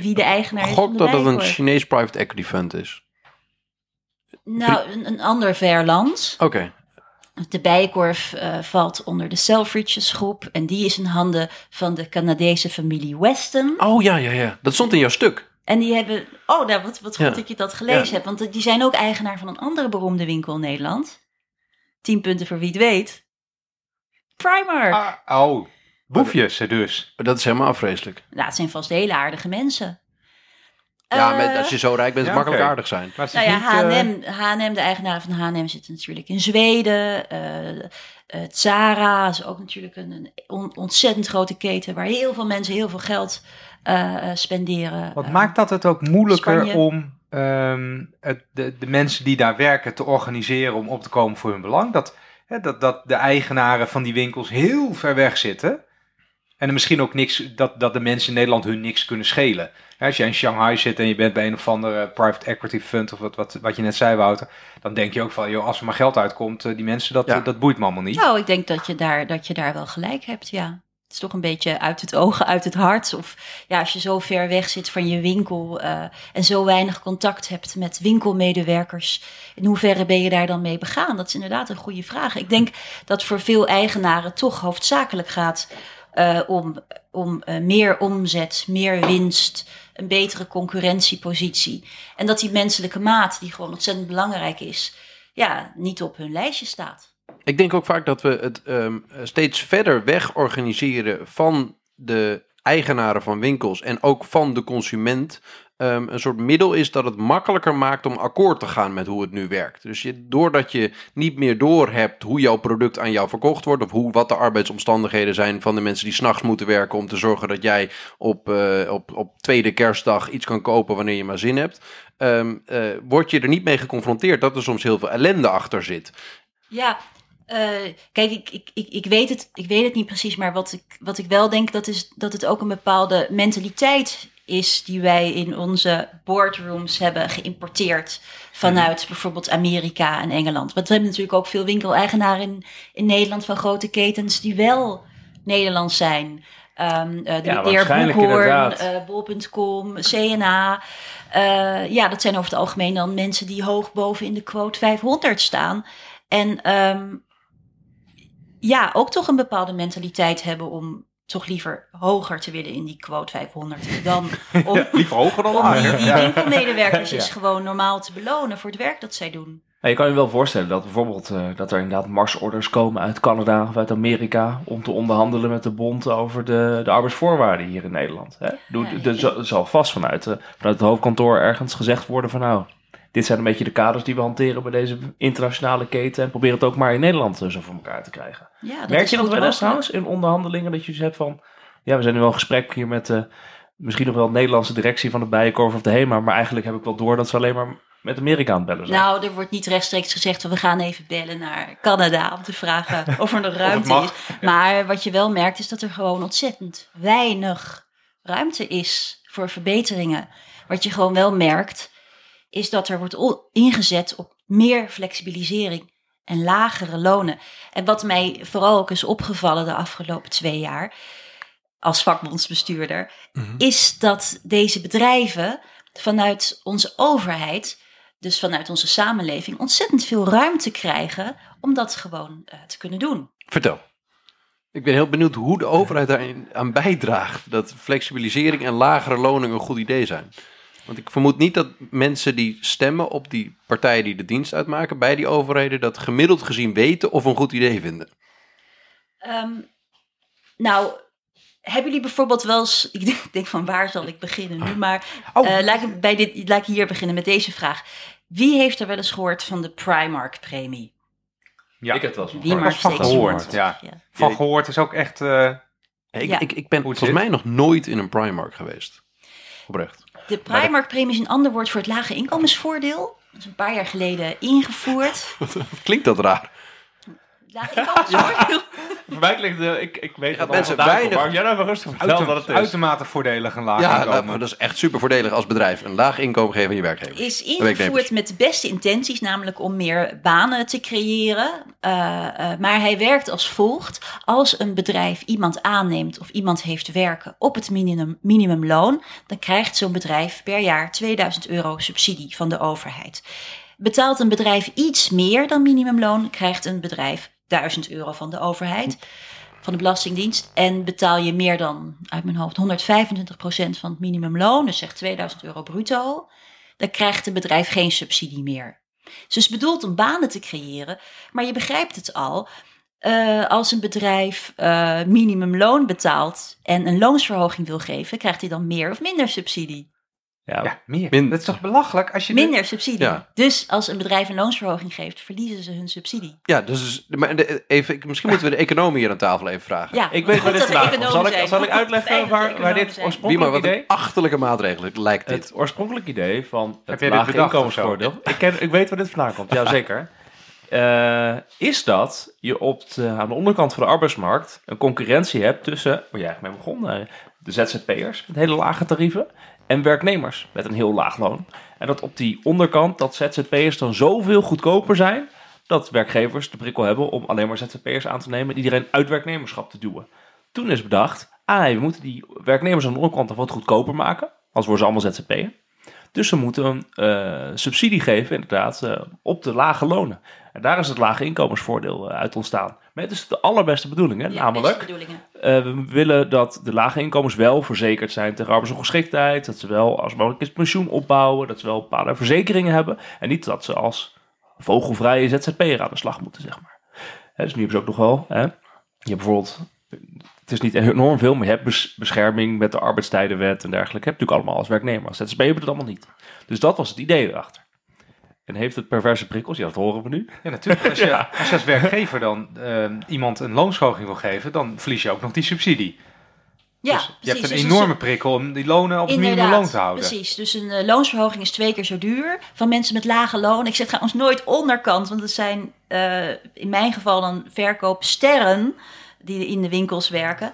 wie de eigenaar is van de dat het een Chinees private equity fund is. Nou, een, een ander ver land. Oké. Okay. De Bijenkorf uh, valt onder de Selfridges groep. En die is in handen van de Canadese familie Weston. Oh ja, ja, ja. Dat stond in jouw stuk. En die hebben... Oh, nou, wat, wat goed ja. dat je dat gelezen ja. hebt. Want die zijn ook eigenaar van een andere beroemde winkel in Nederland. 10 punten voor wie het weet. Primark. Ah, oh, boefjes dus. Dat is helemaal afvreselijk. Nou, het zijn vast hele aardige mensen. Ja, uh, als je zo rijk bent, ja, makkelijk okay. aardig zijn. Maar nou ja, H&M, H&M, de eigenaar van H&M zit natuurlijk in Zweden. Uh, uh, Zara is ook natuurlijk een, een on, ontzettend grote keten... waar heel veel mensen heel veel geld spenderen. Wat maakt dat het ook moeilijker Spanje. om um, het, de, de mensen die daar werken te organiseren... om op te komen voor hun belang? Dat, hè, dat, dat de eigenaren van die winkels heel ver weg zitten... En er misschien ook niks, dat, dat de mensen in Nederland hun niks kunnen schelen. Ja, als jij in Shanghai zit en je bent bij een of andere private equity fund, of wat, wat, wat je net zei, Wouter, dan denk je ook van, joh, als er maar geld uitkomt, eh, die mensen, dat, Ja. dat boeit me allemaal niet. Nou, ik denk dat je, daar, dat je daar wel gelijk hebt, ja. Het is toch een beetje uit het oog, uit het hart. Of ja, als je zo ver weg zit van je winkel eh, en zo weinig contact hebt met winkelmedewerkers, in hoeverre ben je daar dan mee begaan? Dat is inderdaad een goede vraag. Ik denk dat voor veel eigenaren toch hoofdzakelijk gaat eh, om, om eh, meer omzet, meer winst, een betere concurrentiepositie. En dat die menselijke maat, die gewoon ontzettend belangrijk is, ja, niet op hun lijstje staat. Ik denk ook vaak dat we het ehm, steeds verder weg organiseren van de eigenaren van winkels en ook van de consument. ehm, een soort middel is dat het makkelijker maakt om akkoord te gaan met hoe het nu werkt. Dus je, doordat je niet meer doorhebt hoe jouw product aan jou verkocht wordt, of hoe, wat de arbeidsomstandigheden zijn van de mensen die s'nachts moeten werken om te zorgen dat jij op, eh, op, op tweede kerstdag iets kan kopen wanneer je maar zin hebt, eh, word je er niet mee geconfronteerd dat er soms heel veel ellende achter zit. Ja, eh, kijk, ik, ik, ik, ik, weet het, ik weet het niet precies, maar wat ik, wat ik wel denk, dat is dat het ook een bepaalde mentaliteit is die wij in onze boardrooms hebben geïmporteerd vanuit bijvoorbeeld Amerika en Engeland. Want we hebben natuurlijk ook veel winkeleigenaren in, in Nederland van grote ketens die wel Nederlands zijn. Ehm eh, de Ja, Boekhoorn, eh, Bol.com, CNA. Ja, dat zijn over het algemeen dan mensen die hoog boven in de quote 500 staan. En ehm, ja, ook toch een bepaalde mentaliteit hebben om toch liever hoger te willen in die quote 500 dan om, Liever hoger dan om die, die Ja. winkelmedewerkers is Ja. gewoon normaal te belonen voor het werk dat zij doen. Nou, je kan je wel voorstellen dat bijvoorbeeld eh, dat er inderdaad marsorders komen uit Canada of uit Amerika om te onderhandelen met de bond over de, de arbeidsvoorwaarden hier in Nederland. Hè? Ja, Er zal- zal vast vanuit, eh, vanuit het hoofdkantoor ergens gezegd worden van nou, dit zijn een beetje de kaders die we hanteren bij deze internationale keten en probeer het ook maar in Nederland eh, zo voor elkaar te krijgen. Ja, dat Merk je dat wel eens trouwens in onderhandelingen dat je zegt van, ja we zijn nu wel in gesprek hier met eh, misschien nog wel de Nederlandse directie van de Bijenkorf of de HEMA, maar eigenlijk heb ik wel door dat ze alleen maar met Amerika aan het bellen zijn. Nou, er wordt niet rechtstreeks gezegd, we gaan even bellen naar Canada om te vragen of er nog ruimte is. Maar wat je wel merkt is dat er gewoon ontzettend weinig ruimte is voor verbeteringen. Wat je gewoon wel merkt, is dat er wordt ingezet op meer flexibilisering en lagere lonen. En wat mij vooral ook is opgevallen de afgelopen twee jaar als vakbondsbestuurder, is dat deze bedrijven vanuit onze overheid, dus vanuit onze samenleving, ontzettend veel ruimte krijgen om dat gewoon eh, te kunnen doen. Vertel. Ik ben heel benieuwd hoe de overheid daar aan bijdraagt. Dat flexibilisering en lagere lonen een goed idee zijn. Want ik vermoed niet dat mensen die stemmen op die partijen die de dienst uitmaken bij die overheden, dat gemiddeld gezien weten of een goed idee vinden. Ehm, nou, hebben jullie bijvoorbeeld wel eens, ik denk, van waar zal ik beginnen nu, maar Oh. eh, laat, ik bij dit, laat ik hier beginnen met deze vraag. Wie heeft er wel eens gehoord van de Primark-premie? Ja. Ik heb het wel eens gehoord. maar van gehoord, ja. Van gehoord is ook echt... eh, Ik, Ja. ik, ik ben volgens mij nog nooit in een Primark geweest. Oprecht. De Primark-premie is een ander woord voor het lage inkomensvoordeel. Dat is een paar jaar geleden ingevoerd. Klinkt dat raar? Lage inkomensvoordeel. Voor mij klinkt het, ik, ik weet dat mensen mensen weinig... Maar jij nou even rustig vertelt uiter- wat het is. uitermate voordelig een laag Ja, inkomen. nou, dat is echt super voordelig als bedrijf. Een laag inkomen geven aan je werkgever. is ingevoerd met de beste intenties, namelijk om meer banen te creëren. Eh, eh, maar hij werkt als volgt. Als een bedrijf iemand aanneemt of iemand heeft werken op het minimum, minimumloon, dan krijgt zo'n bedrijf per jaar 2000 euro subsidie van de overheid. Betaalt een bedrijf iets meer dan minimumloon, krijgt een bedrijf 1000 euro van de overheid. Van de Belastingdienst. En betaal je meer dan, uit mijn hoofd, 125% van het minimumloon, dus zeg 2000 euro bruto, dan krijgt een bedrijf geen subsidie meer. Dus het is bedoeld om banen te creëren, maar je begrijpt het al. eh, als een bedrijf eh, minimumloon betaalt en een loonsverhoging wil geven, krijgt hij dan meer of minder subsidie? Ja, Ja, meer. Min- Dat is toch belachelijk als je... Minder subsidie. Ja. Dus als een bedrijf een loonsverhoging geeft, verliezen ze hun subsidie. Ja, dus maar de- even, ik- misschien moeten we de economen hier aan tafel even vragen. Ja, ik weet waar dit vandaan komt. Zal ik, zal ik uitleggen waar, waar dit maar oorspronkelijk wat een idee... achterlijke maatregel lijkt dit. Het oorspronkelijk idee van Heb het lage inkomensvoordeel. Ik, ken, ik weet waar dit vandaan komt, ja zeker. eh, is dat je op de, aan de onderkant van de arbeidsmarkt een concurrentie hebt tussen, waar jij eigenlijk mee begon, de ZZP'ers met hele lage tarieven en werknemers met een heel laag loon. En dat op die onderkant dat ZZP'ers dan zoveel goedkoper zijn dat werkgevers de prikkel hebben om alleen maar ZZP'ers aan te nemen en iedereen uit werknemerschap te duwen. Toen is bedacht, ah, we moeten die werknemers aan de onderkant wat goedkoper maken, anders worden ze allemaal ZZP'er. Dus we moeten een eh, subsidie geven, inderdaad, eh, op de lage lonen. En daar is het lage inkomensvoordeel eh, uit ontstaan. Met dus de allerbeste bedoeling, hè? Ja, namelijk eh, we willen dat de lage inkomens wel verzekerd zijn tegen arbeidsongeschiktheid. Dat ze wel als mogelijk eens pensioen opbouwen. Dat ze wel bepaalde verzekeringen hebben. En niet dat ze als vogelvrije ZZP'er aan de slag moeten, zeg maar. Hè, dus nu hebben ze ook nog wel. Hè? Je hebt bijvoorbeeld. Het is niet enorm veel, maar je hebt bes- bescherming met de arbeidstijdenwet en dergelijke. Je natuurlijk allemaal als werknemer. Als ZZP hebben het allemaal niet. Dus dat was het idee erachter. En heeft het perverse prikkels? Ja, dat horen we nu. Ja, natuurlijk. Als je, Ja. als je als werkgever dan eh, iemand een loonsverhoging wil geven, dan verlies je ook nog die subsidie. Ja, dus je precies. hebt een Dus enorme prikkel om die lonen op het minimumloon te houden. Precies, dus een eh, loonsverhoging is twee keer zo duur van mensen met lage loon. Ik zeg trouwens nooit onderkant, want het zijn eh, in mijn geval dan verkoopsterren die in de winkels werken.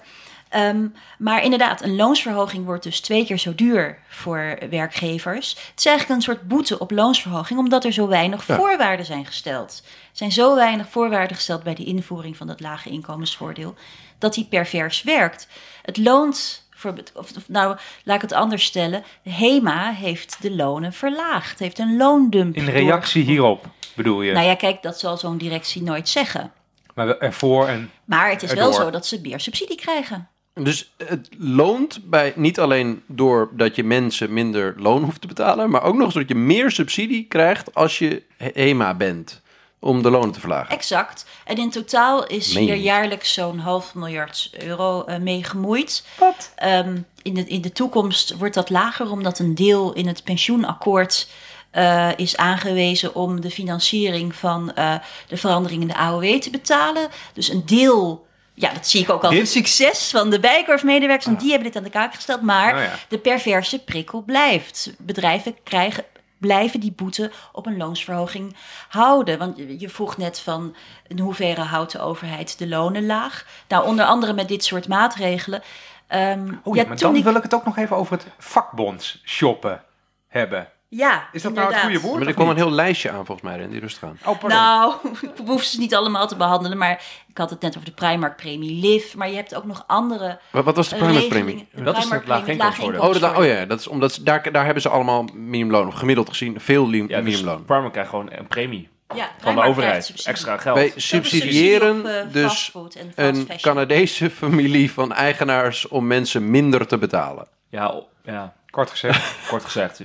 Ehm, maar inderdaad, een loonsverhoging wordt dus twee keer zo duur voor werkgevers. Het is eigenlijk een soort boete op loonsverhoging, omdat er zo weinig Ja. voorwaarden zijn gesteld. Er zijn zo weinig voorwaarden gesteld bij de invoering van dat lage inkomensvoordeel, dat die pervers werkt. Het loont, voor, of, nou laat ik het anders stellen, HEMA heeft de lonen verlaagd, heeft een loondump. In reactie hierop bedoel je. Nou ja, kijk, dat zal zo'n directie nooit zeggen. Maar ervoor en Maar het is wel zo dat ze meer subsidie krijgen. Dus het loont bij niet alleen doordat je mensen minder loon hoeft te betalen, maar ook nog eens dat je meer subsidie krijgt als je HEMA bent om de lonen te verlagen. Exact. En in totaal is Meen hier jaarlijks zo'n half miljard euro eh, mee gemoeid. Wat? Ehm, in, de, in de toekomst wordt dat lager, omdat een deel in het pensioenakkoord eh, is aangewezen om de financiering van eh, de verandering in de AOW te betalen. Dus een deel. Ja, dat zie ik ook Dit- een succes van de Bijkorfmedewerkers, want die hebben dit aan de kaak gesteld. Maar Oh ja. de perverse prikkel blijft. Bedrijven krijgen, blijven die boete op een loonsverhoging houden. Want je vroeg net van in hoeverre houdt de overheid de lonen laag. Nou, onder andere met dit soort maatregelen. Oh ja, maar toen dan ik- wil ik het ook nog even over het vakbonds shoppen hebben. Ja, Is dat nou het inderdaad. goede woord? Maar er of kwam een niet? heel lijstje aan volgens mij, die rustig aan. Oh, pardon. Nou, ik hoef ze niet allemaal te behandelen, maar ik had het net over de Primark-premie LIV. Maar je hebt ook nog andere Wat, wat was de Primark-premie? regelingen. De Dat is het Primark-premie, laag inkomensvoordeel. Oh, dat, oh ja, dat is omdat ze- daar, daar hebben ze allemaal minimumloon, of gemiddeld gezien veel li- Ja, dus minimumloon. Primark krijgt gewoon een premie Ja, van de Primark overheid. subsidie. Extra geld. Wij Subsidie subsidiëren op, eh, dus fastfood en fast een fashion. Canadese familie van eigenaars om mensen minder te betalen. Ja, o- ja, Kort gezegd. kort gezegd.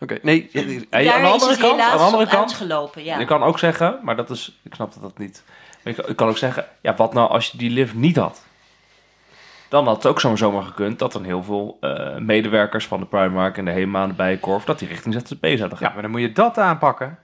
Oké, nee, aan de is andere het kant, helaas aan de andere kant uitgelopen, ja. Je kan ook zeggen, maar dat is, ik snap dat dat niet. Maar je kan, ik kan ook zeggen, ja, wat nou als je die lift niet had? Dan had het ook zo'n zomaar gekund dat dan heel veel eh, medewerkers van de Primark en de HEMA en de Bijenkorf, dat die richting ZZP zouden gaan. Ja, maar dan moet je dat aanpakken.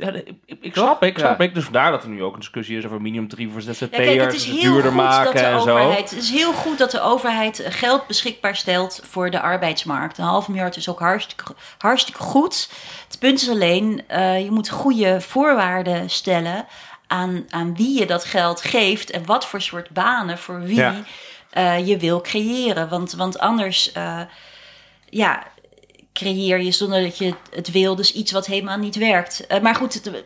Ja, ik, ik, ik snap, ik Ja. snap ik. Dus vandaar dat er nu ook een discussie is over minimumtarieven voor Ja, ZZP'ers, het is het heel duurder goed dat maken de en zo. overheid. Het is heel goed dat de overheid geld beschikbaar stelt voor de arbeidsmarkt. Een half miljard is ook hartstikke, hartstikke goed. Het punt is alleen, eh, je moet goede voorwaarden stellen aan, aan wie je dat geld geeft en wat voor soort banen voor wie Ja. eh, je wil creëren. Want, want anders, eh, ja, creëer je zonder dat je het wil, dus iets wat helemaal niet werkt. Eh, maar goed, het-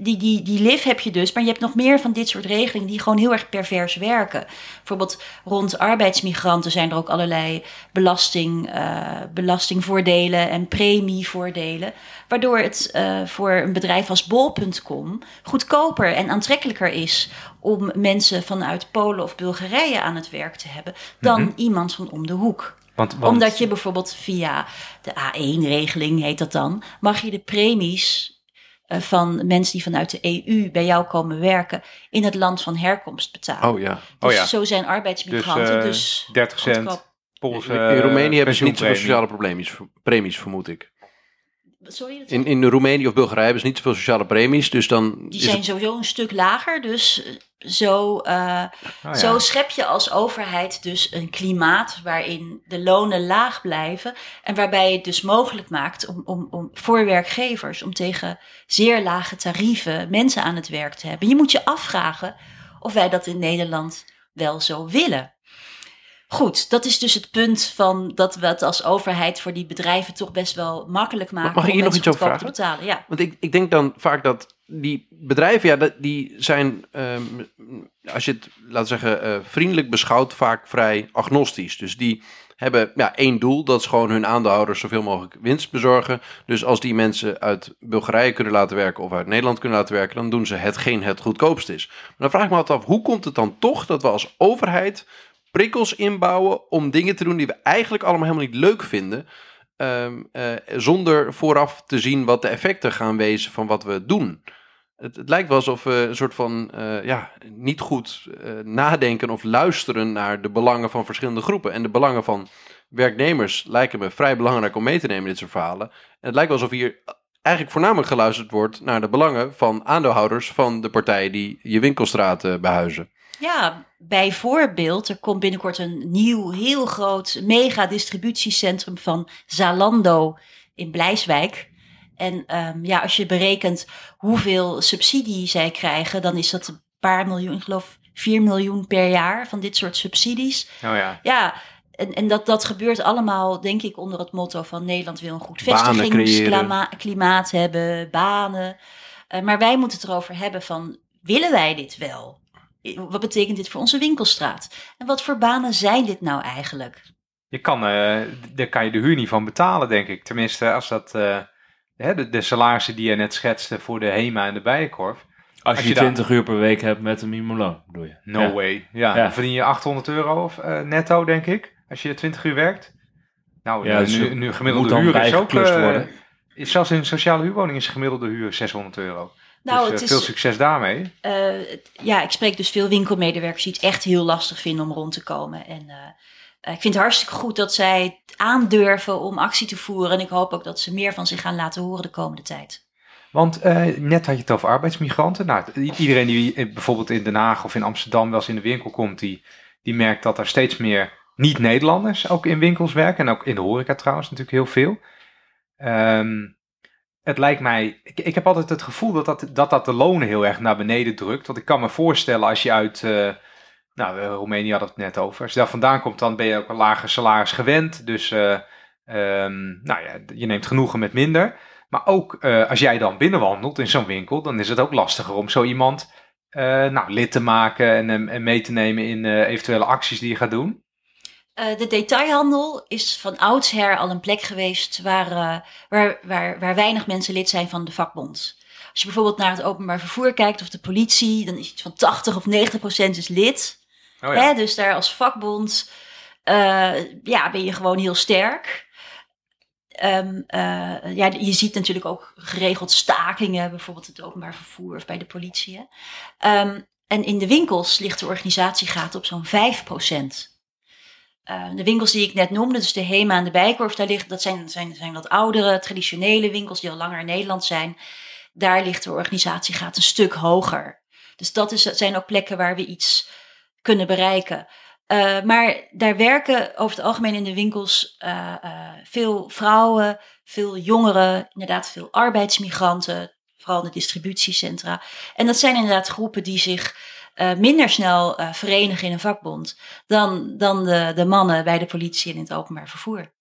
die, die, die LIF heb je dus, maar je hebt nog meer van dit soort regelingen die gewoon heel erg pervers werken. Bijvoorbeeld rond arbeidsmigranten zijn er ook allerlei belasting, eh, belastingvoordelen en premievoordelen. Waardoor het eh, voor een bedrijf als bol.com goedkoper en aantrekkelijker is om mensen vanuit Polen of Bulgarije aan het werk te hebben dan iemand van om de hoek Want, want omdat je bijvoorbeeld via de A1-regeling, heet dat dan, mag je de premies eh, van mensen die vanuit de EU bij jou komen werken in het land van herkomst betalen. Oh ja. Dus oh ja. zo zijn dus, arbeidsmigranten eh, dus, 30 cent goedkoop. In Roemenië hebben ze niet zoveel sociale premies, premies vermoed ik. Sorry? Dat In, in Roemenië of Bulgarije hebben ze niet zoveel sociale premies, dus dan die zijn het... sowieso een stuk lager. Dus eh, zo, eh, Oh, ja. zo schep je als overheid dus een klimaat waarin de lonen laag blijven. En waarbij je het dus mogelijk maakt om, om, om voor werkgevers om tegen zeer lage tarieven mensen aan het werk te hebben. Je moet je afvragen of wij dat in Nederland wel zo willen. Goed, dat is dus het punt van dat we het als overheid voor die bedrijven toch best wel makkelijk maken. Mag ik om hier nog iets over goedkoop te betalen. Ja. Want ik, ik denk dan vaak dat die bedrijven, ja, die zijn, ehm, als je het, laat zeggen, eh, vriendelijk beschouwt, vaak vrij agnostisch. Dus die hebben ja, één doel, dat is gewoon hun aandeelhouders zoveel mogelijk winst bezorgen. Dus als die mensen uit Bulgarije kunnen laten werken of uit Nederland kunnen laten werken, dan doen ze hetgeen het goedkoopst is. Maar dan vraag ik me altijd af, hoe komt het dan toch dat we als overheid prikkels inbouwen om dingen te doen die we eigenlijk allemaal helemaal niet leuk vinden, ehm, eh, zonder vooraf te zien wat de effecten gaan wezen van wat we doen. Het, het lijkt wel alsof we een soort van eh, ja, niet goed eh, nadenken of luisteren naar de belangen van verschillende groepen. En de belangen van werknemers lijken me vrij belangrijk om mee te nemen in dit soort verhalen. En het lijkt wel alsof hier eigenlijk voornamelijk geluisterd wordt naar de belangen van aandeelhouders van de partijen die je winkelstraat eh, behuizen. Ja, bijvoorbeeld, er komt binnenkort een nieuw, heel groot mega distributiecentrum van Zalando in Blijswijk. En ehm, ja, als je berekent hoeveel subsidie zij krijgen, dan is dat een paar miljoen, ik geloof 4 miljoen per jaar van dit soort subsidies. Oh ja. Ja, en, en dat, dat gebeurt allemaal, denk ik, onder het motto van Nederland wil een goed vestigingsklimaat klimaat hebben, banen. Eh, maar wij moeten het erover hebben van, willen wij dit wel? Wat betekent dit voor onze winkelstraat? En wat voor banen zijn dit nou eigenlijk? Je kan, eh, daar kan je de huur niet van betalen, denk ik. Tenminste, als dat eh, hè, de, de salarissen die je net schetste voor de HEMA en de Bijenkorf. Als, Als je je daar- 20 uur per week hebt met een minimumloon, bedoel je? No Ja. way. Ja, Ja. dan verdien je 800 euro of, eh, netto, denk ik. Als je 20 uur werkt. Nou, Ja, nu, dus nu, nu moet gemiddelde dan huur is ook... worden. is zelfs in een sociale huurwoning is gemiddelde huur 600 euro. Nou, dus het eh, is, veel succes daarmee. eh, ja, ik spreek dus veel winkelmedewerkers die het echt heel lastig vinden om rond te komen. En eh, ik vind het hartstikke goed dat zij het aandurven om actie te voeren. En ik hoop ook dat ze meer van zich gaan laten horen de komende tijd. Want net had je het over arbeidsmigranten. Nou, iedereen die bijvoorbeeld in Den Haag of in Amsterdam wel eens in de winkel komt, die, die merkt dat er steeds meer niet-Nederlanders ook in winkels werken. En ook in de horeca trouwens natuurlijk heel veel. Ehm, het lijkt mij, ik, ik heb altijd het gevoel dat dat, dat dat de lonen heel erg naar beneden drukt. Want ik kan me voorstellen als je uit, eh, nou eh, Roemenië had het net over. Als je daar vandaan komt, dan ben je ook een lager salaris gewend. Dus eh, ehm, nou ja, je neemt genoegen met minder. Maar ook als jij dan binnenwandelt in zo'n winkel, dan is het ook lastiger om zo iemand nou, lid te maken en, en mee te nemen in eventuele acties die je gaat doen. Eh, de detailhandel is van oudsher al een plek geweest waar, eh, waar, waar, waar weinig mensen lid zijn van de vakbond. Als je bijvoorbeeld naar het openbaar vervoer kijkt of de politie, dan is iets van 80 of 90 procent is lid. Oh Hè, dus daar als vakbond eh, ja, ben je gewoon heel sterk. Ehm, eh, ja, je ziet natuurlijk ook geregeld stakingen, bijvoorbeeld het openbaar vervoer of bij de politie. Hè. Ehm, en in de winkels ligt de organisatiegraad op zo'n 5 Eh, de winkels die ik net noemde, dus de HEMA en de Bijkorf, daar ligt, dat zijn, zijn, zijn wat oudere, traditionele winkels die al langer in Nederland zijn. Daar ligt de organisatiegraad een stuk hoger. Dus dat is, zijn ook plekken waar we iets kunnen bereiken. Eh, maar daar werken over het algemeen in de winkels eh, veel vrouwen, veel jongeren, inderdaad veel arbeidsmigranten, vooral de distributiecentra. En dat zijn inderdaad groepen die zich eh, minder snel eh, verenigen in een vakbond dan, dan de, de mannen bij de politie en in het openbaar vervoer.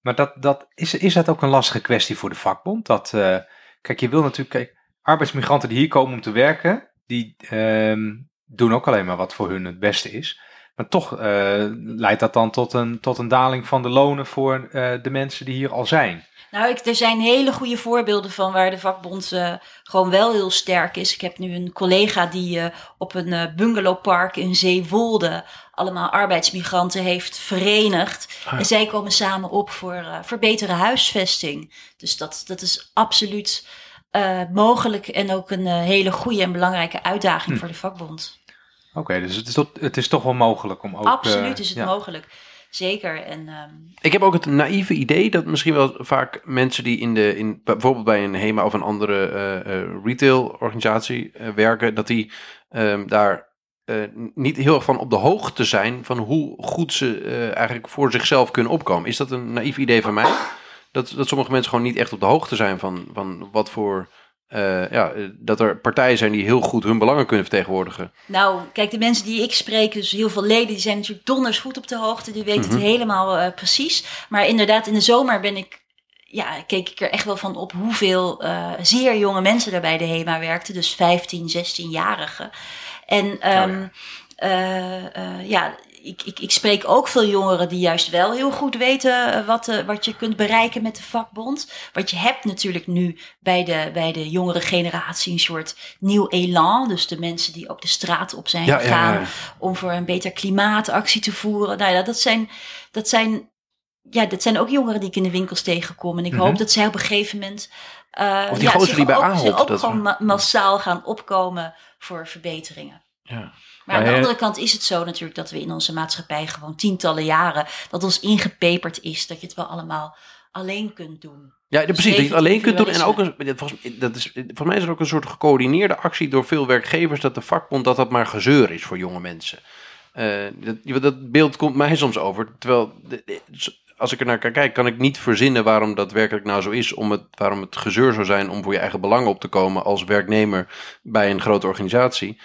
Maar dat, dat, is, is dat ook een lastige kwestie voor de vakbond? Dat, eh, kijk, je wil natuurlijk, kijk, arbeidsmigranten die hier komen om te werken, die ehm, doen ook alleen maar wat voor hun het beste is. Maar toch eh, leidt dat dan tot een, tot een daling van de lonen voor eh, de mensen die hier al zijn. Nou, ik, er zijn hele goede voorbeelden van waar de vakbond eh, gewoon wel heel sterk is. Ik heb nu een collega die op een bungalowpark in Zeewolde allemaal arbeidsmigranten heeft verenigd. Ah. En zij komen samen op voor, voor betere huisvesting. Dus dat, dat is absoluut mogelijk en ook een hele goede en belangrijke uitdaging Hm. voor de vakbond. Oké, dus het is, tot, het is toch wel mogelijk om ook... Absoluut eh, is het ja. mogelijk. Zeker. En ehm, Ik heb ook het naïeve idee dat misschien wel vaak mensen die in de, in, bijvoorbeeld bij een HEMA of een andere eh, eh, retailorganisatie eh, werken, dat die ehm, daar eh, niet heel erg van op de hoogte zijn van hoe goed ze eh, eigenlijk voor zichzelf kunnen opkomen. Is dat een naïef idee van mij? Dat, dat sommige mensen gewoon niet echt op de hoogte zijn van, van wat voor. Eh, ja, eh, dat er partijen zijn die heel goed hun belangen kunnen vertegenwoordigen. nou, kijk, de mensen die ik spreek, dus heel veel leden, die zijn natuurlijk donders goed op de hoogte. Die weten Mhm. het helemaal eh, precies. Maar inderdaad, in de zomer ben ik, ja, keek ik er echt wel van op hoeveel zeer jonge mensen daar bij de HEMA werkten. Dus 15, 16-jarigen. En ehm, eh, ja, ik, ik, ik spreek ook veel jongeren die juist wel heel goed weten eh, wat, eh, wat je kunt bereiken met de vakbond. Want je hebt natuurlijk nu bij de, bij de jongere generatie een soort nieuw elan. Dus de mensen die ook de straat op zijn Ja, gegaan ja. om voor een beter klimaatactie te voeren. Nou ja, dat zijn, dat zijn, ja, dat zijn ook jongeren die ik in de winkels tegenkom. En ik Mhm. hoop dat zij op een gegeven moment. eh, Of die ja, gozer die bij ook, Ahold, zich ook dat gewoon we- massaal gaan opkomen voor verbeteringen. Ja. Maar aan de andere kant is het zo natuurlijk dat we in onze maatschappij gewoon tientallen jaren dat ons ingepeperd is dat je het wel allemaal alleen kunt doen. Ja, precies. Dat je het alleen kunt doen. En ook een, volgens, dat is, volgens mij is er ook een soort gecoördineerde actie door veel werkgevers dat de vakbond dat dat maar gezeur is voor jonge mensen. Eh, dat, dat beeld komt mij soms over. Terwijl, als ik er naar kijk, kan ik niet verzinnen waarom dat werkelijk nou zo is. Om het, waarom het gezeur zou zijn om voor je eigen belangen op te komen als werknemer bij een grote organisatie.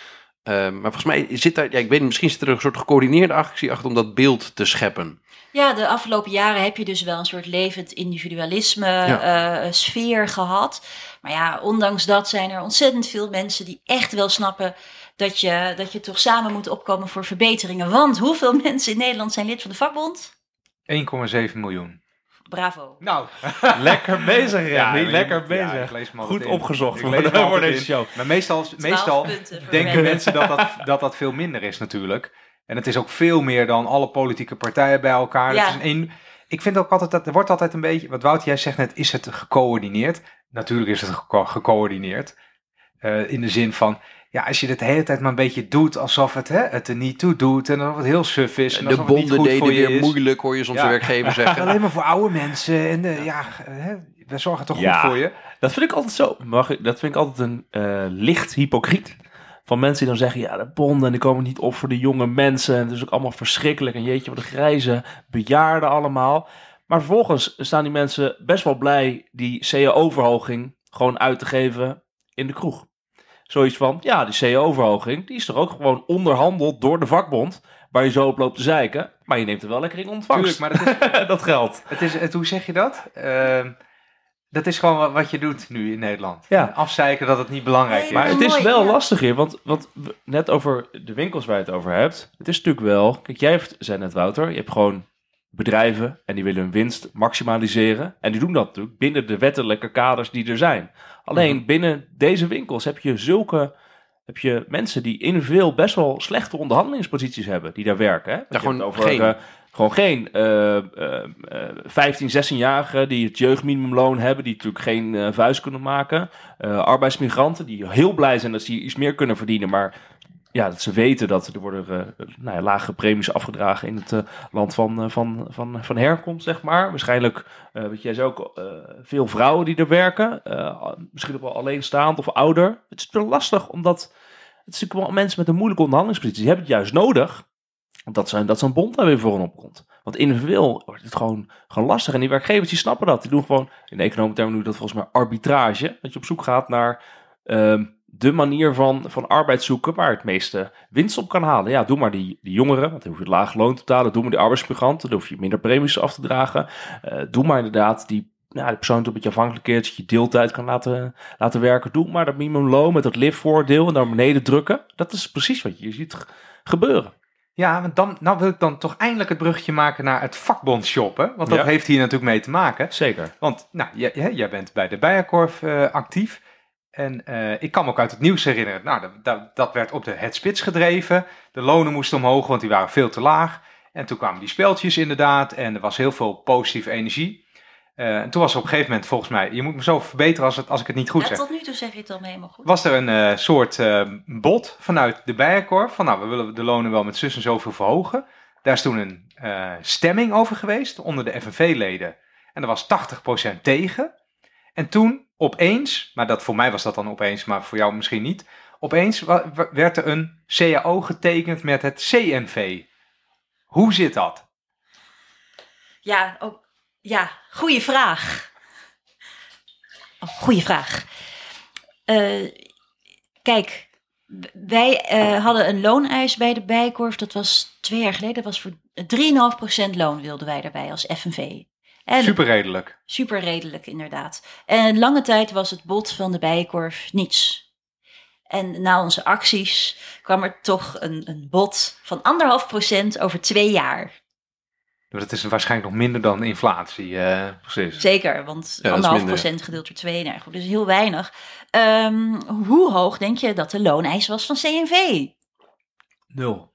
Eh, maar volgens mij zit daar, ja, ik weet niet, misschien zit er een soort gecoördineerde actie achter om dat beeld te scheppen. Ja, de afgelopen jaren heb je dus wel een soort levend individualisme Ja. eh, sfeer gehad. Maar ja, ondanks dat zijn er ontzettend veel mensen die echt wel snappen dat je, dat je toch samen moet opkomen voor verbeteringen. Want hoeveel mensen in Nederland zijn lid van de vakbond? 1,7 miljoen. Bravo. Nou, Lekker bezig, Remy. Ja, lekker bezig. Goed in. opgezocht Ik voor, deze show. Maar meestal, 12 meestal denken mensen dat dat, dat dat veel minder is natuurlijk. En het is ook veel meer dan alle politieke partijen bij elkaar. Ja. Is een, een- ik vind ook altijd dat er wordt altijd een beetje, wat Wout, jij zegt net, is het gecoördineerd? Natuurlijk is het geco- gecoördineerd. Eh, in de zin van, ja, als je dit de hele tijd maar een beetje doet alsof het, hè, het er niet toe doet en alsof het heel suf is. En De alsof het niet bonden voor deden je weer is. moeilijk, hoor je soms Ja. de werkgever zeggen. Alleen maar voor oude mensen en eh, ja, hè, we zorgen toch Ja. goed voor je. Dat vind ik altijd zo. Mag ik, dat vind ik altijd een eh, licht hypocriet. Van mensen die dan zeggen, ja, de bonden die komen niet op voor de jonge mensen. En het is ook allemaal verschrikkelijk. En jeetje, wat een grijze bejaarden allemaal. Maar vervolgens staan die mensen best wel blij die CO-verhoging gewoon uit te geven in de kroeg. Zoiets van, ja, die CO-verhoging, die is toch ook gewoon onderhandeld door de vakbond. Waar je zo op loopt te zeiken. Maar je neemt er wel lekker in ontvangst. Tuurlijk, maar dat is, dat geldt. Het is, het, hoe zeg je dat? Ehm, dat is gewoon wat, je doet nu in Nederland. Ja. Afzeiken dat het niet belangrijk is. Maar het is wel lastig hier, want, net over de winkels waar je het over hebt. Het is natuurlijk wel, kijk, jij heeft, zei net Wouter, je hebt gewoon bedrijven en die willen hun winst maximaliseren. En die doen dat natuurlijk binnen de wettelijke kaders die er zijn. Alleen Mhm. binnen deze winkels heb je zulke, heb je mensen die individueel best wel slechte onderhandelingsposities hebben, die daar werken. Hè? Je gewoon over, geen. eh, gewoon geen eh, eh, 15, 16-jarigen die het jeugdminimumloon hebben, die natuurlijk geen eh, vuist kunnen maken. Eh, arbeidsmigranten die heel blij zijn dat ze iets meer kunnen verdienen, maar ja, dat ze weten dat er worden eh, nou ja, lagere premies afgedragen in het eh, land van, eh, van, van, van herkomst, zeg maar. Waarschijnlijk, weet jij, ook veel vrouwen die er werken, misschien ook wel alleenstaand of ouder. Het is wel lastig, omdat het is natuurlijk wel mensen met een moeilijke onderhandelingspositie. Die hebben het juist nodig dat, zijn, dat zo'n bond daar weer voor hen opkomt. Want individueel wordt het gewoon, gewoon lastig. En die werkgevers die snappen dat. Die doen gewoon, in economische termen dat volgens mij arbitrage. Dat je op zoek gaat naar ehm, de manier van, van arbeid zoeken waar het meeste winst op kan halen. Ja, doe maar die, die jongeren, want dan hoef je lage loon te betalen. Doe maar die arbeidsmigranten, dan hoef je minder premies af te dragen. Eh, doe maar inderdaad die, nou, die persoon die een beetje afhankelijk is, dat je deeltijd kan laten, laten werken. Doe maar dat minimumloon met dat liftvoordeel en naar beneden drukken. Dat is precies wat je ziet ge- gebeuren. Ja, want dan nou wil ik dan toch eindelijk het bruggetje maken naar het vakbond shoppen. Want dat Ja. heeft hier natuurlijk mee te maken. Zeker. Want nou, jij, jij bent bij de Bijenkorf eh, actief. En eh, ik kan me ook uit het nieuws herinneren. Nou, dat, dat, werd op de het spits gedreven. De lonen moesten omhoog, want die waren veel te laag. En toen kwamen die speltjes inderdaad. En er was heel veel positieve energie. Eh, en toen was er op een gegeven moment volgens mij... Je moet me zo verbeteren als, het, als ik het niet goed Ja, zeg. tot nu toe zeg je het al helemaal goed. was er een eh, soort eh, bod vanuit de Bijenkorf. Van nou, we willen de lonen wel met zus en zoveel verhogen. Daar is toen een stemming over geweest onder de FNV-leden. En er was 80% tegen. En toen opeens, maar dat, voor mij was dat dan opeens, maar voor jou misschien niet. Opeens werd er een CAO getekend met het CNV. Hoe zit dat? Ja, ook, ja goede vraag. Oh, goede vraag. Eh, kijk, wij eh, hadden een looneis bij de Bijkorf. Dat was twee jaar geleden. Dat was voor 3,5% loon wilden wij daarbij als FNV. En Super redelijk. super redelijk, inderdaad. En lange tijd was het bod van de Bijenkorf niets. En na onze acties kwam er toch een, een bod van anderhalf procent over twee jaar. Dat is waarschijnlijk nog minder dan inflatie. eh. Precies. Zeker, want is anderhalf procent gedeeld door twee, nou goed, dus heel weinig. Ehm, hoe hoog denk je dat de looneis was van CNV? Nul.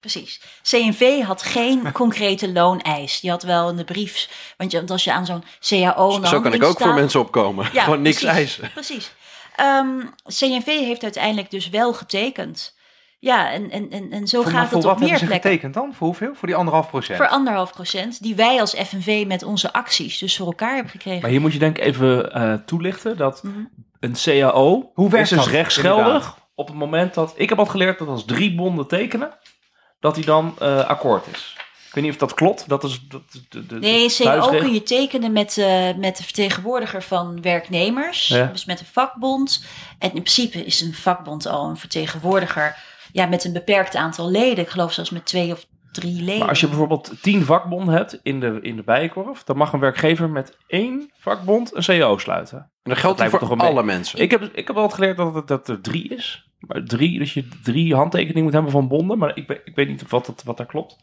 Precies. CNV had geen concrete looneis. Die had wel in de brief, want, als je aan zo'n CAO... Zo kan ik ook voor mensen opkomen. Ja, Gewoon niks precies, eisen. Precies. Ehm, CNV heeft uiteindelijk dus wel getekend. Ja, en, en, en, en zo voor, gaat voor het wat op meer hebben ze plekken. getekend dan? Voor hoeveel? Voor die anderhalf procent? Voor anderhalf procent, die wij als FNV met onze acties dus voor elkaar hebben gekregen. Maar hier moet je denk ik even eh, toelichten dat Mhm. een CAO Hoe werkt is dus rechtsgeldig inderdaad? op het moment dat... Ik heb al geleerd dat als drie bonden tekenen, dat die dan eh, akkoord is. Ik weet niet of dat klopt. Dat is dat de, de, Nee, CAO thuisregel. kun je tekenen met, eh, met de vertegenwoordiger van werknemers. Ja. Dus met een vakbond. En in principe is een vakbond al een vertegenwoordiger ja, met een beperkt aantal leden. Ik geloof zelfs met twee of drie leden. Maar als je bijvoorbeeld tien vakbonden hebt in de, in de bijenkorf, dan mag een werkgever met één vakbond een CAO sluiten. En dat geldt me voor toch alle mensen. Ik heb, ik heb altijd geleerd dat, het, dat er drie is. Maar drie, dus je drie handtekeningen moet hebben van bonden. Maar ik, ik weet niet wat, dat- wat daar klopt.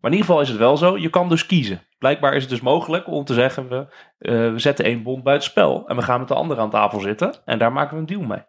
Maar in ieder geval is het wel zo. Je kan dus kiezen. Blijkbaar is het dus mogelijk om te zeggen: we, eh, we zetten één bond buitenspel. En we gaan met de andere aan tafel zitten. En daar maken we een deal mee.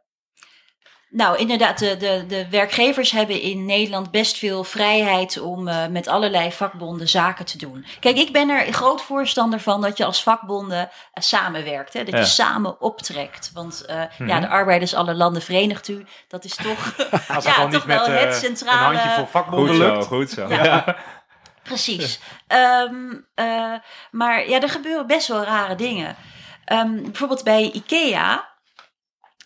Nou, inderdaad, de, de, de werkgevers hebben in Nederland best veel vrijheid om eh, met allerlei vakbonden zaken te doen. Kijk, ik ben er groot voorstander van dat je als vakbonden eh, samenwerkt. Hè? Dat Ja. je samen optrekt. Want eh, ja, Mhm. de arbeiders alle landen verenigt u. Dat is toch, Als ja, toch wel het centrale... een handje voor vakbonden lukt. goed zo. Ja. Precies. Ehm, eh, maar ja, er gebeuren best wel rare dingen. Ehm, bijvoorbeeld bij IKEA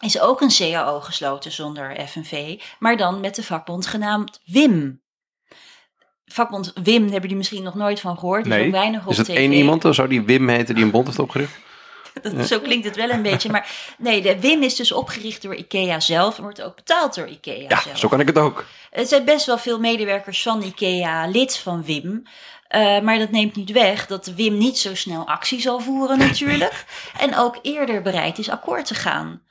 is ook een CAO gesloten zonder FNV, maar dan met de vakbond genaamd WIM. Vakbond WIM hebben jullie misschien nog nooit van gehoord. Die Nee. ook weinig op Is het tv. één iemand, dan zou die Wim heten die een bond heeft opgericht? Dat- Zo klinkt het wel een beetje. Maar nee, de WIM is dus opgericht door IKEA zelf en wordt ook betaald door IKEA Ja, zelf. zo kan ik het ook. Er zijn best wel veel medewerkers van IKEA lid van WIM. Eh, maar dat neemt niet weg dat WIM niet zo snel actie zal voeren natuurlijk. en ook eerder bereid is akkoord te gaan.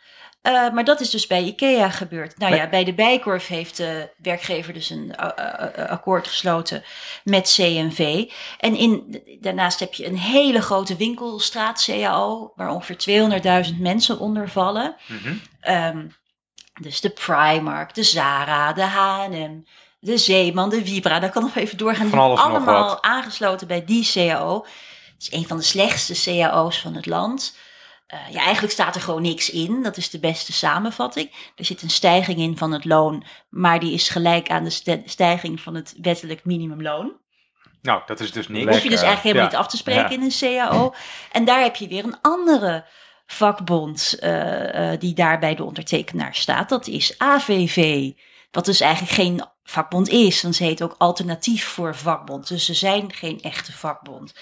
Eh, maar dat is dus bij IKEA gebeurd. Nou ja, bij de Bijkorf heeft de werkgever dus een eh, eh, akkoord gesloten met CNV. En in, daarnaast heb je een hele grote winkelstraat CAO, waar ongeveer 200.000 mensen onder vallen. Mhm. Ehm, dus de Primark, de Zara, de H&M, de Zeeman, de Vibra. Daar kan nog even doorgaan. Van Die alles en nog allemaal wat. aangesloten bij die CAO. Het is een van de slechtste CAO's van het land. Eh, ja, eigenlijk staat er gewoon niks in. Dat is de beste samenvatting. Er zit een stijging in van het loon, maar die is gelijk aan de stijging van het wettelijk minimumloon. Nou, dat is dus niks. Hoef je dus eigenlijk helemaal Ja. niet af te spreken Ja. in een CAO. En daar heb je weer een andere vakbond eh, eh, die daar bij de ondertekenaar staat. Dat is AVV. Wat dus eigenlijk geen vakbond is. Want ze heet ook alternatief voor vakbond. Dus ze zijn geen echte vakbond.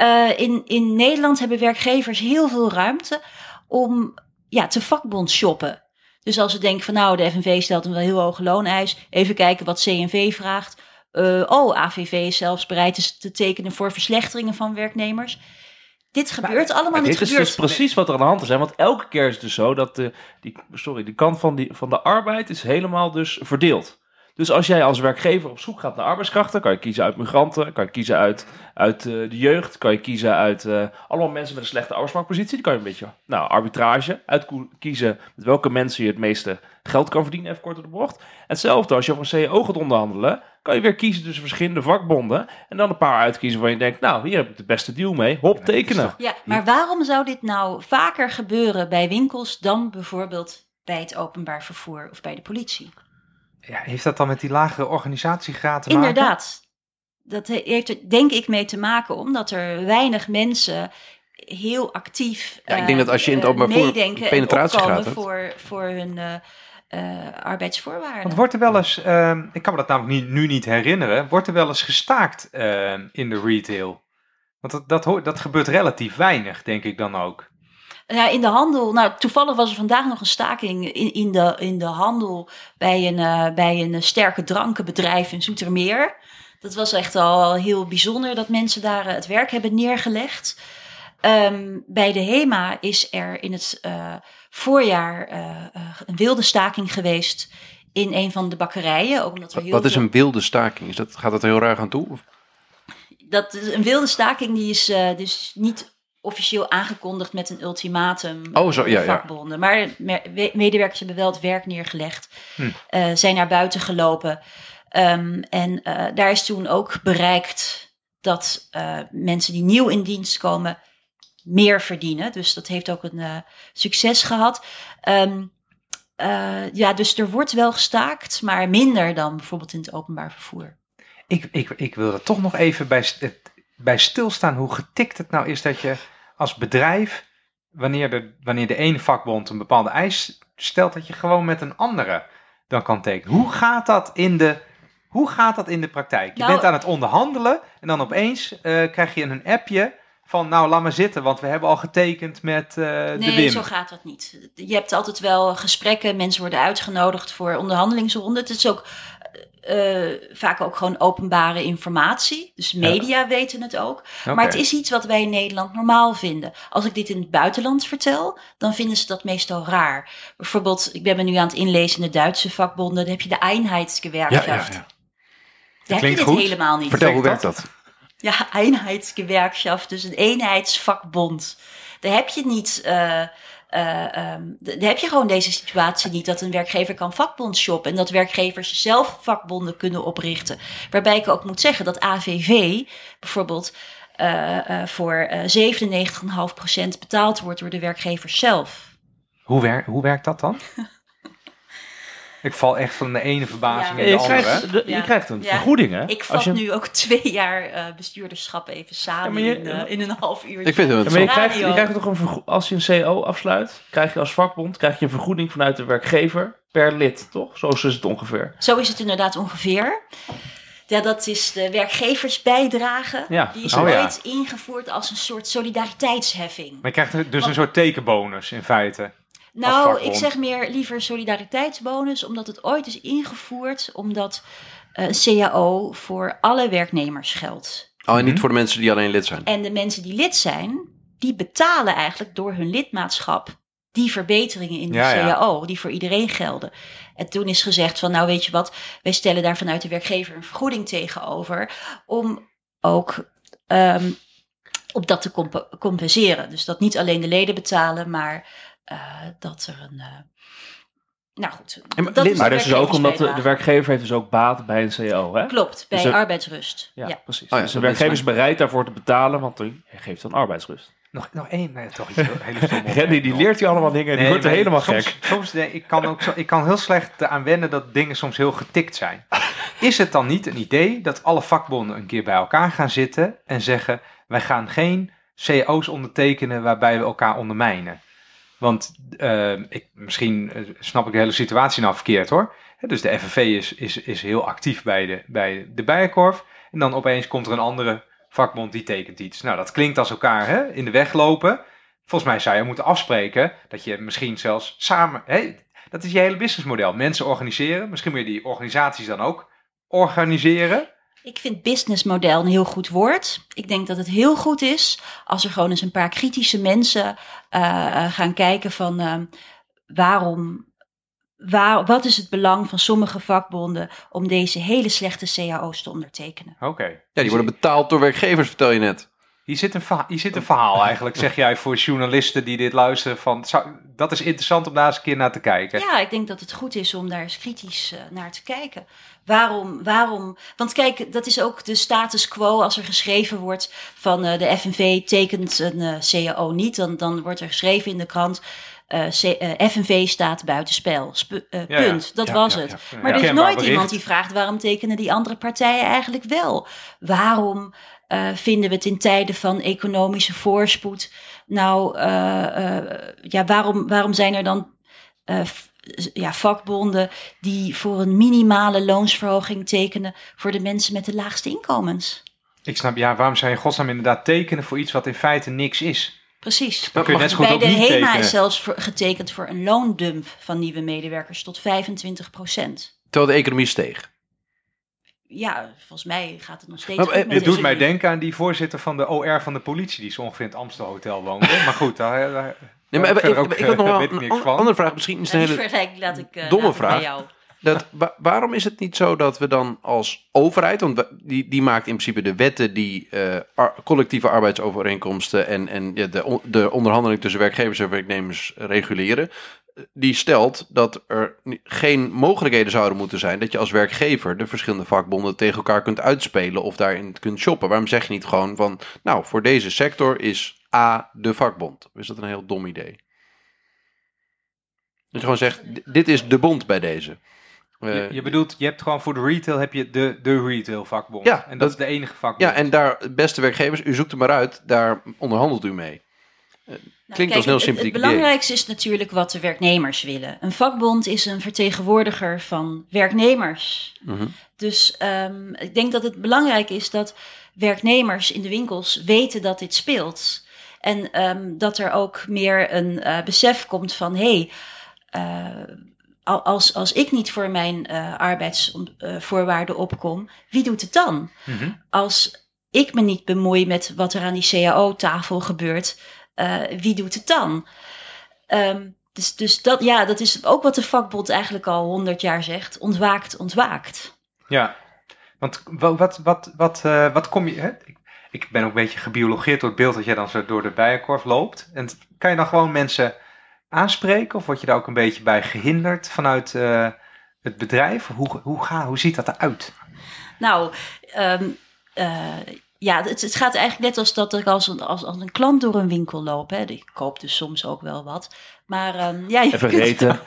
Eh, in, in Nederland hebben werkgevers heel veel ruimte om ja, te vakbond shoppen. Dus als ze denken van nou, de FNV stelt een wel heel hoge looneis. Even kijken wat CNV vraagt. Eh, oh, AVV is zelfs bereid te tekenen voor verslechteringen van werknemers. Dit gebeurt allemaal niet. dit is gebeurt. dus precies wat er aan de hand is. Hè? Want elke keer is het dus zo dat de, die, sorry, die kant van, die, van de arbeid is helemaal dus verdeeld. Dus als jij als werkgever op zoek gaat naar arbeidskrachten, kan je kiezen uit migranten, kan je kiezen uit, uit eh, de jeugd, kan je kiezen uit eh, allemaal mensen met een slechte arbeidsmarktpositie. Die kan je een beetje, nou, arbitrage, uitkiezen met welke mensen je het meeste geld kan verdienen, even kort op de bocht. Hetzelfde als je over een CAO gaat onderhandelen, kan je weer kiezen tussen verschillende vakbonden en dan een paar uitkiezen waar je denkt, nou, hier heb ik de beste deal mee, hop, tekenen. Ja, maar waarom zou dit nou vaker gebeuren bij winkels dan bijvoorbeeld bij het openbaar vervoer of bij de politie? Ja, heeft dat dan met die lagere organisatiegraad te maken? Inderdaad. dat he- heeft er denk ik mee te maken omdat er weinig mensen heel actief Ja, ik denk dat als je in het eh, openbaar meedenken en penetratiegraad voor, voor hun eh, eh, arbeidsvoorwaarden. Want wordt er wel eens, ehm, ik kan me dat namelijk niet, nu niet herinneren, wordt er wel eens gestaakt ehm, in de retail? Want dat, dat gebeurt relatief weinig, denk ik dan ook. Ja, in de handel. Nou, toevallig was er vandaag nog een staking in, in, de, in de handel bij een, eh, bij een sterke drankenbedrijf in Zoetermeer. Dat was echt al heel bijzonder dat mensen daar eh, het werk hebben neergelegd. Ehm, bij de HEMA is er in het eh, voorjaar een wilde staking geweest in een van de bakkerijen. Ook omdat er heel Wat is een wilde staking? Is dat, gaat dat heel raar aan toe? Dat is een wilde staking die is dus niet officieel aangekondigd met een ultimatum Oh, zo, ja, de ja. vakbonden. Maar me- we- medewerkers hebben wel het werk neergelegd, Hm. eh, zijn naar buiten gelopen. Ehm, en eh, daar is toen ook bereikt dat eh, mensen die nieuw in dienst komen meer verdienen. Dus dat heeft ook een succes gehad. Ehm, eh, ja, dus er wordt wel gestaakt, maar minder dan bijvoorbeeld in het openbaar vervoer. Ik, ik, ik wil er toch nog even bij, het- bij stilstaan hoe getikt het nou is dat je als bedrijf, wanneer de, wanneer de ene vakbond een bepaalde eis stelt, dat je gewoon met een andere dan kan tekenen. Hoe gaat dat in de, hoe gaat dat in de praktijk? Je Nou- bent aan het onderhandelen en dan opeens eh, krijg je een appje van nou laat maar zitten, want we hebben al getekend met eh, de Nee, zo gaat dat niet. Je hebt altijd wel gesprekken, mensen worden uitgenodigd voor onderhandelingsronden. Het is ook eh, vaak ook gewoon openbare informatie. Dus media weten het ook. Maar het is iets wat wij in Nederland normaal vinden. Als ik dit in het buitenland vertel, dan vinden ze dat meestal raar. Bijvoorbeeld, ik ben me nu aan het inlezen in de Duitse vakbonden. Dan heb je de Einheitsgewerkschaft. Ja, ja, ja. Daar heb Klinkt je dit goed. helemaal niet. Vertel, hoe Werkt werkt dat? Ja, Einheitsgewerkschaft, dus een eenheidsvakbond. Daar heb je niet. eh, eh, ehm, d- daar heb je gewoon deze situatie niet dat een werkgever kan vakbond shoppen en dat werkgevers zelf vakbonden kunnen oprichten. Waarbij ik ook moet zeggen dat AVV bijvoorbeeld eh, eh, voor eh 97,5% betaald wordt door de werkgevers zelf. Hoe, wer- hoe werkt dat dan? ik val echt van de ene verbazing Ja. in je, de andere. krijgt, de- Ja. je krijgt een Ja. vergoeding, hè? Ik Als vat je, nu ook twee jaar eh, bestuurderschap even samen Ja, maar je- in, eh, in een half uur. Ik vind het Ja, maar je, krijgt, je krijgt toch een vergo- als je een CO afsluit, krijg je als vakbond krijg je een vergoeding vanuit de werkgever per lid, toch? Zo is het ongeveer. Zo is het inderdaad ongeveer. Ja, dat is de werkgeversbijdrage. Ja, Die is oh ja. ooit ingevoerd als een soort solidariteitsheffing. Maar je krijgt dus een soort tekenbonus in feite. Nou, ik zeg meer liever solidariteitsbonus, omdat het ooit is ingevoerd, omdat eh, een CAO voor alle werknemers geldt. Oh, en niet Mhm. voor de mensen die alleen lid zijn. En de mensen die lid zijn, die betalen eigenlijk door hun lidmaatschap die verbeteringen in de Ja, ja. CAO, die voor iedereen gelden. En toen is gezegd van, nou weet je wat, wij stellen daar vanuit de werkgever een vergoeding tegenover, om ook ehm, op dat te comp- compenseren. Dus dat niet alleen de leden betalen, maar dat er een... eh, nou goed, En maar dat Lin- is dus is ook omdat de, de werkgever heeft dus ook baat bij een CO, hè? Klopt, bij Dus er- arbeidsrust. Ja, ja. precies. Oh ja, dus de werkgever is bereid daarvoor te betalen, want die geeft dan arbeidsrust. Nog, nog één, nee, toch iets hele stomme die leert je allemaal dingen en die Nee, wordt er helemaal soms, gek. Soms denk ik, kan ook zo, ik kan heel slecht eraan wennen dat dingen soms heel getikt zijn. Is het dan niet een idee dat alle vakbonden een keer bij elkaar gaan zitten en zeggen: wij gaan geen CO's ondertekenen waarbij we elkaar ondermijnen? Want eh, ik, misschien eh, snap ik de hele situatie nou verkeerd hoor. Dus de FNV is, is, is heel actief bij de, bij de Bijenkorf. En dan opeens komt er een andere vakbond die tekent iets. Nou, dat klinkt als elkaar hè, in de weg lopen. Volgens mij zou je moeten afspreken dat je misschien zelfs samen. Hè, dat is je hele businessmodel. Mensen organiseren. Misschien moet je die organisaties dan ook organiseren. Ik vind businessmodel een heel goed woord. Ik denk dat het heel goed is als er gewoon eens een paar kritische mensen eh, eh, gaan kijken van eh, waarom, waar, wat is het belang van sommige vakbonden om deze hele slechte cao's te ondertekenen. Oké. Ja, die worden betaald door werkgevers, vertel je net. Hier zit, een verha- hier zit een verhaal eigenlijk, zeg jij, voor journalisten die dit luisteren. Van, zou- dat is interessant om daar eens een keer naar te kijken. Ja, ik denk dat het goed is om daar eens kritisch eh, naar te kijken. Waarom, waarom? Want kijk, dat is ook de status quo als er geschreven wordt van eh, de FNV tekent een eh, CAO niet. Dan, dan wordt er geschreven in de krant. FNV staat buitenspel. Sp- Ja, ja. punt. Dat Ja, was het. Maar er is nooit bericht. iemand die vraagt waarom tekenen die andere partijen eigenlijk wel? Waarom eh, vinden we het in tijden van economische voorspoed? Nou, eh, eh, ja, waarom, waarom zijn er dan eh, ja, vakbonden die voor een minimale loonsverhoging tekenen voor de mensen met de laagste inkomens? Ik snap, ja, waarom zou je in godsnaam inderdaad tekenen voor iets wat in feite niks is? Precies. Dan kun je net zo goed Bij ook de niet HEMA tekenen. is zelfs voor- getekend voor een loondump van nieuwe medewerkers tot 25 procent. Terwijl de economie steeg. Ja, volgens mij gaat het nog steeds Maar, goed eh, doet mij denken aan die voorzitter van de OR van de politie, die zo ongeveer in het Amstelhotel woonde. maar goed, daar, daar Nee, maar ik, ook, ik had nog eh, wel een niks an- van. andere vraag. Misschien is Ja, een hele... laat ik, eh, domme laat ik bij vraag. jou. Dat, wa- waarom is het niet zo dat we dan als overheid, want die, die maakt in principe de wetten die eh, ar- collectieve arbeidsovereenkomsten en, en ja, de, on- de onderhandeling tussen werkgevers en werknemers reguleren, die stelt dat er geen mogelijkheden zouden moeten zijn dat je als werkgever de verschillende vakbonden tegen elkaar kunt uitspelen of daarin kunt shoppen. Waarom zeg je niet gewoon van, nou, voor deze sector is A de vakbond? Of is dat een heel dom idee? Dat je gewoon zegt, di- dit is de bond bij deze. Eh, je, je bedoelt, je hebt gewoon voor de retail heb je de, de retail vakbond. Ja, en dat, dat- is de enige vakbond. Ja, en daar, beste werkgevers, u zoekt er maar uit, daar onderhandelt u mee. Nou, Klinkt als een heel het- het, sympathiek het idee. belangrijkste is natuurlijk wat de werknemers willen. Een vakbond is een vertegenwoordiger van werknemers. Mhm. Dus ehm, ik denk dat het belangrijk is dat werknemers in de winkels weten dat dit speelt. En ehm, dat er ook meer een eh, besef komt van hé, hey, eh, al- als, als ik niet voor mijn eh, arbeidsvoorwaarden opkom, wie doet het dan? Mhm. Als ik me niet bemoei met wat er aan die CAO-tafel gebeurt, eh, wie doet het dan? Ehm, dus dus dat, ja, dat is ook wat de vakbond eigenlijk al honderd jaar zegt. Ontwaakt, ontwaakt. Ja, want wa- wat, wat, wat, eh, wat kom je... Hè? Ik, ik ben ook een beetje gebiologeerd door het beeld dat jij dan zo door de bijenkorf loopt. En kan je dan gewoon mensen aanspreken? Of word je daar ook een beetje bij gehinderd vanuit eh, het bedrijf? Hoe, hoe, ga, hoe ziet dat eruit? Nou, ehm, eh, ja, het, het gaat eigenlijk net als dat ik als een, als, als een klant door een winkel loop. Hè. Ik koop dus soms ook wel wat. Maar ehm, ja, je Even kunt- reten.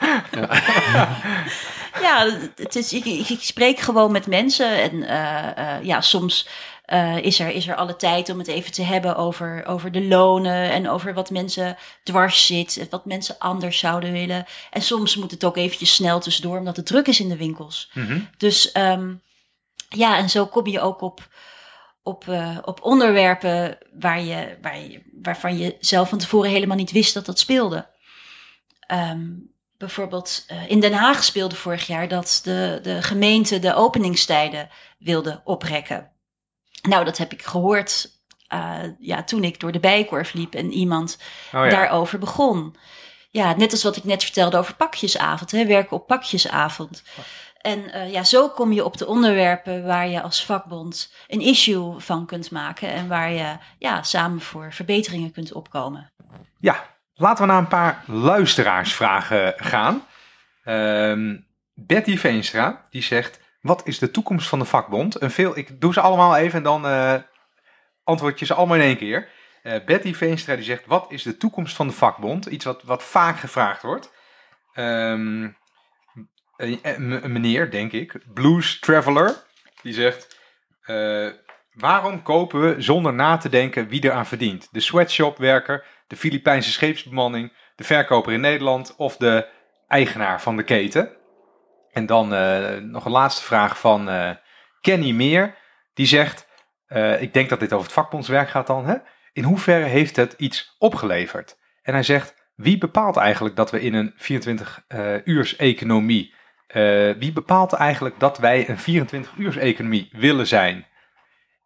Ja, het is, ik, ik, spreek gewoon met mensen. En eh, eh, ja, soms eh, is, er, is er alle tijd om het even te hebben over, over de lonen. En over wat mensen dwars zit. Wat mensen anders zouden willen. En soms moet het ook eventjes snel tussendoor, omdat het druk is in de winkels. Mhm. Dus ehm, ja, en zo kom je ook op, op, eh, op onderwerpen waar je, waar je, waarvan je zelf van tevoren helemaal niet wist dat dat speelde. Ehm, bijvoorbeeld eh, in Den Haag speelde vorig jaar dat de, de gemeente de openingstijden wilde oprekken. Nou, dat heb ik gehoord eh, ja, toen ik door de Bijenkorf liep en iemand Oh ja. daarover begon. Ja, net als wat ik net vertelde over pakjesavond, hè, werken op pakjesavond. En eh, ja, zo kom je op de onderwerpen waar je als vakbond een issue van kunt maken en waar je ja, samen voor verbeteringen kunt opkomen. Ja, laten we naar een paar luisteraarsvragen gaan. Ehm, Betty Veenstra, die zegt... Wat is de toekomst van de vakbond? Een veel, ik doe ze allemaal even en dan eh, antwoord je ze allemaal in één keer. Eh, Betty Veenstra die zegt... Wat is de toekomst van de vakbond? Iets wat, wat vaak gevraagd wordt. Ehm, een, een meneer, denk ik, Blues Traveler, die zegt... eh, waarom kopen we zonder na te denken wie eraan verdient? De sweatshopwerker, de Filipijnse scheepsbemanning, de verkoper in Nederland of de eigenaar van de keten? En dan eh, nog een laatste vraag van eh, Kenny Meer. Die zegt, eh, ik denk dat dit over het vakbondswerk gaat dan. Hè? In hoeverre heeft het iets opgeleverd? En hij zegt, wie bepaalt eigenlijk dat we in een 24-uurs-economie... wie bepaalt eigenlijk dat wij een 24-uurs-economie willen zijn?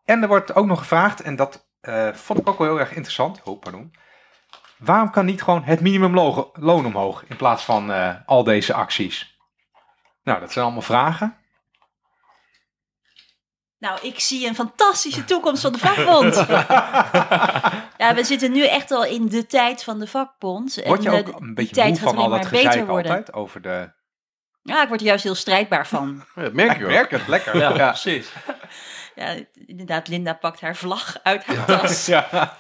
En er wordt ook nog gevraagd, en dat eh, vond ik ook wel heel erg interessant. Oh, pardon. Waarom kan niet gewoon het minimumloon omhoog in plaats van eh, al deze acties? Nou, dat zijn allemaal vragen. Nou, ik zie een fantastische toekomst van de vakbond. ja, we zitten nu echt al in de tijd van de vakbond. En Word je eh, ook een beetje tijd moe van al dat gezeik altijd over de... Ja, ik word er juist heel strijdbaar van. Ja, dat merk je ook. merk het, lekker. Ja, ja. precies. Ja, inderdaad, Linda pakt haar vlag uit haar tas. Ja.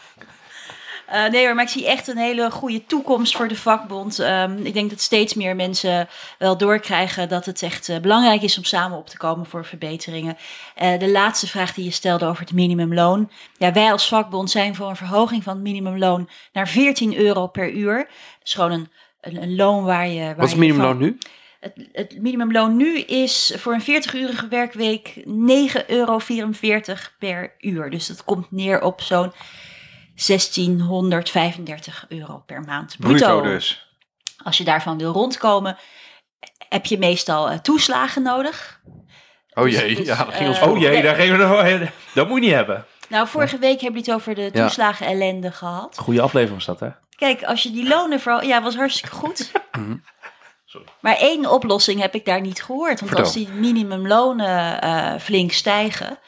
Eh, nee hoor, maar ik zie echt een hele goede toekomst voor de vakbond. Ehm, ik denk dat steeds meer mensen wel doorkrijgen dat het echt eh, belangrijk is om samen op te komen voor verbeteringen. Eh, de laatste vraag die je stelde over het minimumloon. Ja, wij als vakbond zijn voor een verhoging van het minimumloon naar 14 euro per uur. Dat is gewoon een, een, een loon waar je... Waar Wat is het minimumloon van- nu? Het, het minimumloon nu is voor een 40-urige werkweek 9,44 euro per uur. Dus dat komt neer op zo'n 1635 euro per maand. Bruto dus. Als je daarvan wil rondkomen, heb je meestal eh, toeslagen nodig. Oh Dus- jee, dus, ja, dat ging ons eh. Oh jee, daar we dat moet je niet hebben. Nou, vorige week hebben we het over de toeslagen ellende gehad. Goede aflevering was dat, hè? Kijk, als je die lonen vooral... Ja, was hartstikke goed. Sorry. Maar één oplossing heb ik daar niet gehoord. Want Vertel. als die minimumlonen eh, flink stijgen...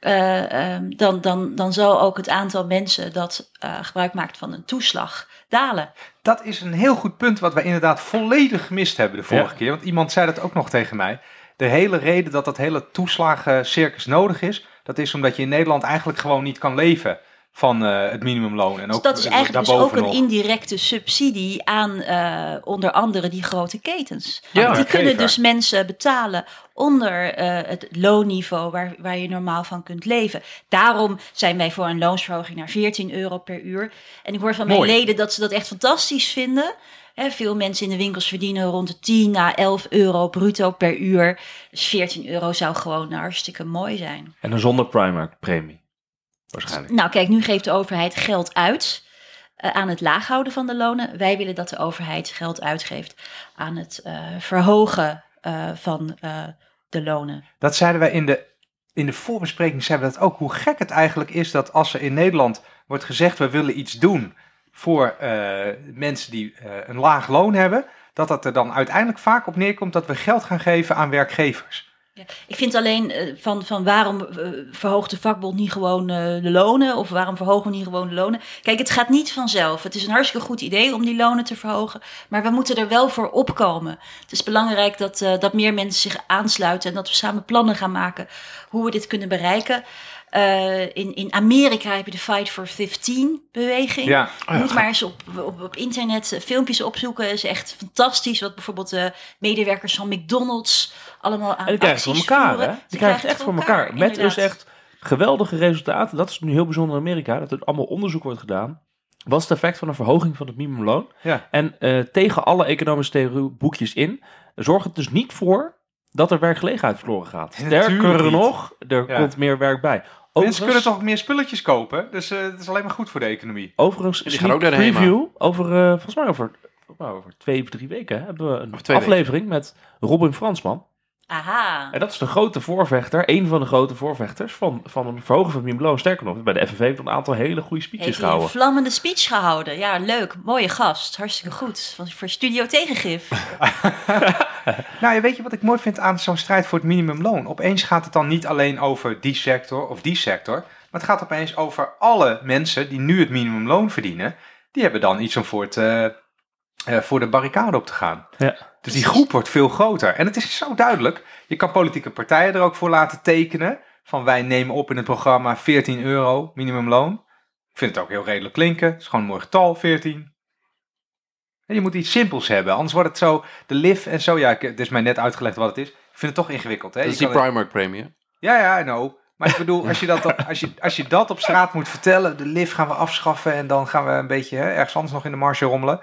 eh, ehm, dan, dan, dan zal ook het aantal mensen dat eh, gebruik maakt van een toeslag dalen. Dat is een heel goed punt wat wij inderdaad volledig gemist hebben de vorige Ja. keer. Want iemand zei dat ook nog tegen mij. De hele reden dat dat hele toeslagencircus nodig is, dat is omdat je in Nederland eigenlijk gewoon niet kan leven van eh, het minimumloon. En Dus ook dat is eigenlijk dus ook een nog. indirecte subsidie aan eh, onder andere die grote ketens. Ja, Want die kunnen dus mensen betalen onder eh, het loonniveau waar, waar je normaal van kunt leven. Daarom zijn wij voor een loonsverhoging naar 14 euro per uur. En ik hoor van mijn Mooi. leden dat ze dat echt fantastisch vinden. Hè, veel mensen in de winkels verdienen rond de 10 à 11 euro bruto per uur. Dus 14 euro zou gewoon hartstikke mooi zijn. En dan zonder Primark-premie. Waarschijnlijk. Nou, kijk, nu geeft de overheid geld uit eh, aan het laag houden van de lonen. Wij willen dat de overheid geld uitgeeft aan het eh, verhogen eh, van eh, de lonen. Dat zeiden wij in de, in de voorbespreking, zeiden we dat ook. Hoe gek het eigenlijk is dat als er in Nederland wordt gezegd, we willen iets doen voor eh, mensen die eh, een laag loon hebben, dat dat er dan uiteindelijk vaak op neerkomt dat we geld gaan geven aan werkgevers. Ja, ik vind alleen eh, van, van waarom eh, verhoogt de vakbond niet gewoon eh, de lonen? Of waarom verhogen we niet gewoon de lonen? Kijk, het gaat niet vanzelf. Het is een hartstikke goed idee om die lonen te verhogen. Maar we moeten er wel voor opkomen. Het is belangrijk dat, eh, dat meer mensen zich aansluiten. En dat we samen plannen gaan maken hoe we dit kunnen bereiken. Eh, in, in Amerika heb je de Fight for 15 beweging. Ja, Je moet maar eens op, op, op internet filmpjes opzoeken. Is echt fantastisch wat bijvoorbeeld de medewerkers van McDonald's allemaal aan En die krijgen het voor elkaar, voeren. hè? Ze Die krijgen het echt voor elkaar. Met dus echt geweldige resultaten. Dat is nu heel bijzonder in Amerika. Dat er allemaal onderzoek wordt gedaan. Wat is het effect van een verhoging van het minimumloon? ja. En eh, tegen alle economische theorieboekjes in, zorgt het dus niet voor dat er werkgelegenheid verloren gaat. Natuurlijk Sterker nog, er Ja. komt meer werk bij. Mensen Overigens, kunnen toch meer spulletjes kopen, dus eh, het is alleen maar goed voor de economie. overigens Die sneak gaan ook naar de HEMA. preview, over, eh, volgens mij over, over twee of drie weken, hebben we een aflevering met Robin Fransman. Aha. En dat is de grote voorvechter, een van de grote voorvechters van, van een verhoging van het minimumloon. Sterker nog, bij de FNV heeft hij een aantal hele goede speeches Heeft hij een gehouden. vlammende speech gehouden. Ja, leuk. Mooie gast. Hartstikke goed. Van- Voor Studio Tegengif. Nou, ja, weet je wat ik mooi vind aan zo'n strijd voor het minimumloon? Opeens gaat het dan niet alleen over die sector of die sector, maar het gaat opeens over alle mensen die nu het minimumloon verdienen. Die hebben dan iets om voor, het, eh, eh, voor de barricade op te gaan. Ja. Dus die groep wordt veel groter. En het is zo duidelijk. Je kan politieke partijen er ook voor laten tekenen. Van wij nemen op in het programma 14 euro minimumloon. Ik vind het ook heel redelijk klinken. Het is gewoon een mooi getal, 14. En je moet iets simpels hebben. Anders wordt het zo, de LIF en zo. Ja, ik- het is mij net uitgelegd wat het is. Ik vind het toch ingewikkeld. Hè? Dat is die Primark-premie. hè? ja, ja, I know. Maar ik bedoel, als je, dat op, als, je, als je dat op straat moet vertellen, de LIF gaan we afschaffen en dan gaan we een beetje hè, ergens anders nog in de marge rommelen.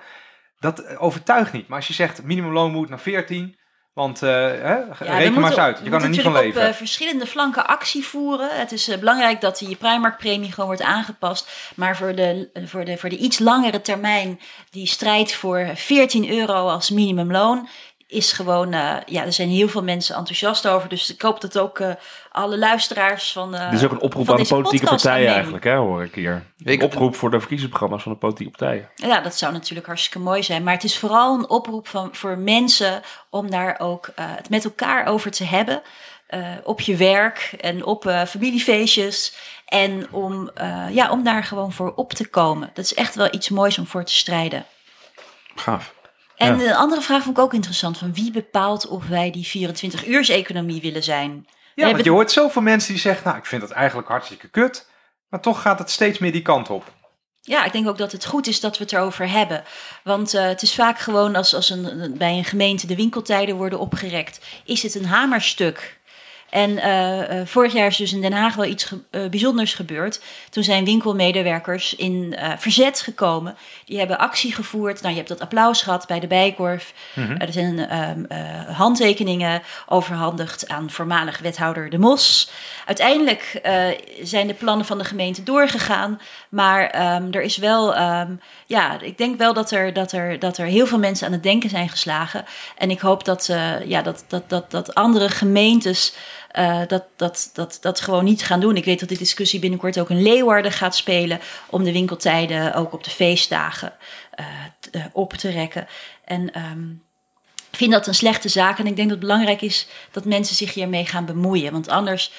Dat eh, overtuigt niet. Maar als je zegt, minimumloon moet naar 14, want eh, hè, Ja, reken maar eens uit. Je kan er niet van leven. op eh, verschillende flanken actie voeren. Het is belangrijk dat die Primark-premie gewoon wordt aangepast. Maar voor de, voor, de, voor de iets langere termijn, die strijd voor 14 euro als minimumloon, is gewoon, eh, ja, er zijn heel veel mensen enthousiast over. Dus ik hoop dat ook eh, alle luisteraars van. eh, Dit is ook een oproep van aan de politieke partijen eigenlijk, hè, hoor ik hier. Een oproep voor de verkiezingsprogramma's van de politieke partijen. Ja, dat zou natuurlijk hartstikke mooi zijn. Maar het is vooral een oproep van, voor mensen om daar ook eh, het met elkaar over te hebben. eh, op je werk en op eh, familiefeestjes. En om, eh, ja, om daar gewoon voor op te komen. Dat is echt wel iets moois om voor te strijden. Gaaf. En een andere vraag vond ik ook interessant. Van wie bepaalt of wij die 24-uurs-economie willen zijn? Ja, want je hoort zoveel mensen die zeggen, nou, ik vind dat eigenlijk hartstikke kut. Maar toch gaat het steeds meer die kant op. Ja, ik denk ook dat het goed is dat we het erover hebben. Want uh, het is vaak gewoon als, als een, bij een gemeente de winkeltijden worden opgerekt, is het een hamerstuk. En uh, vorig jaar is dus in Den Haag wel iets ge uh, bijzonders gebeurd. Toen zijn winkelmedewerkers in verzet gekomen. Die hebben actie gevoerd. Nou, je hebt dat applaus gehad bij de Bijkorf. Mm -hmm. er zijn um, handtekeningen overhandigd aan voormalig wethouder De Mos. Uiteindelijk zijn de plannen van de gemeente doorgegaan. Maar um, er is wel, um, ja, ik denk wel dat er, dat, er, dat er heel veel mensen aan het denken zijn geslagen. En ik hoop dat, ja, dat, dat, dat, dat andere gemeentes. Uh, dat, dat, dat, dat gewoon niet gaan doen. Ik weet dat die discussie binnenkort ook in Leeuwarden gaat spelen. om de winkeltijden ook op de feestdagen uh, uh, op te rekken. En um, ik vind dat een slechte zaak. En ik denk dat het belangrijk is dat mensen zich hiermee gaan bemoeien. Want anders.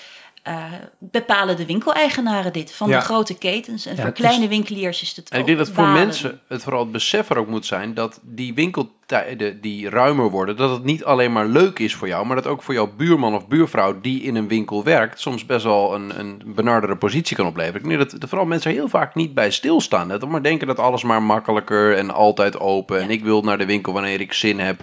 Uh, bepalen de winkeleigenaren dit van Ja. de grote ketens. En Ja, voor kleine winkeliers is het En ik denk dat voor mensen het vooral het besef er ook moet zijn dat die winkeltijden die ruimer worden, dat het niet alleen maar leuk is voor jou, maar dat ook voor jouw buurman of buurvrouw die in een winkel werkt, soms best wel een, een benardere positie kan opleveren. Ik denk dat, dat vooral mensen heel vaak niet bij stilstaan. Dat maar denken dat alles maar makkelijker en altijd open en ik wil naar de winkel wanneer ik zin heb.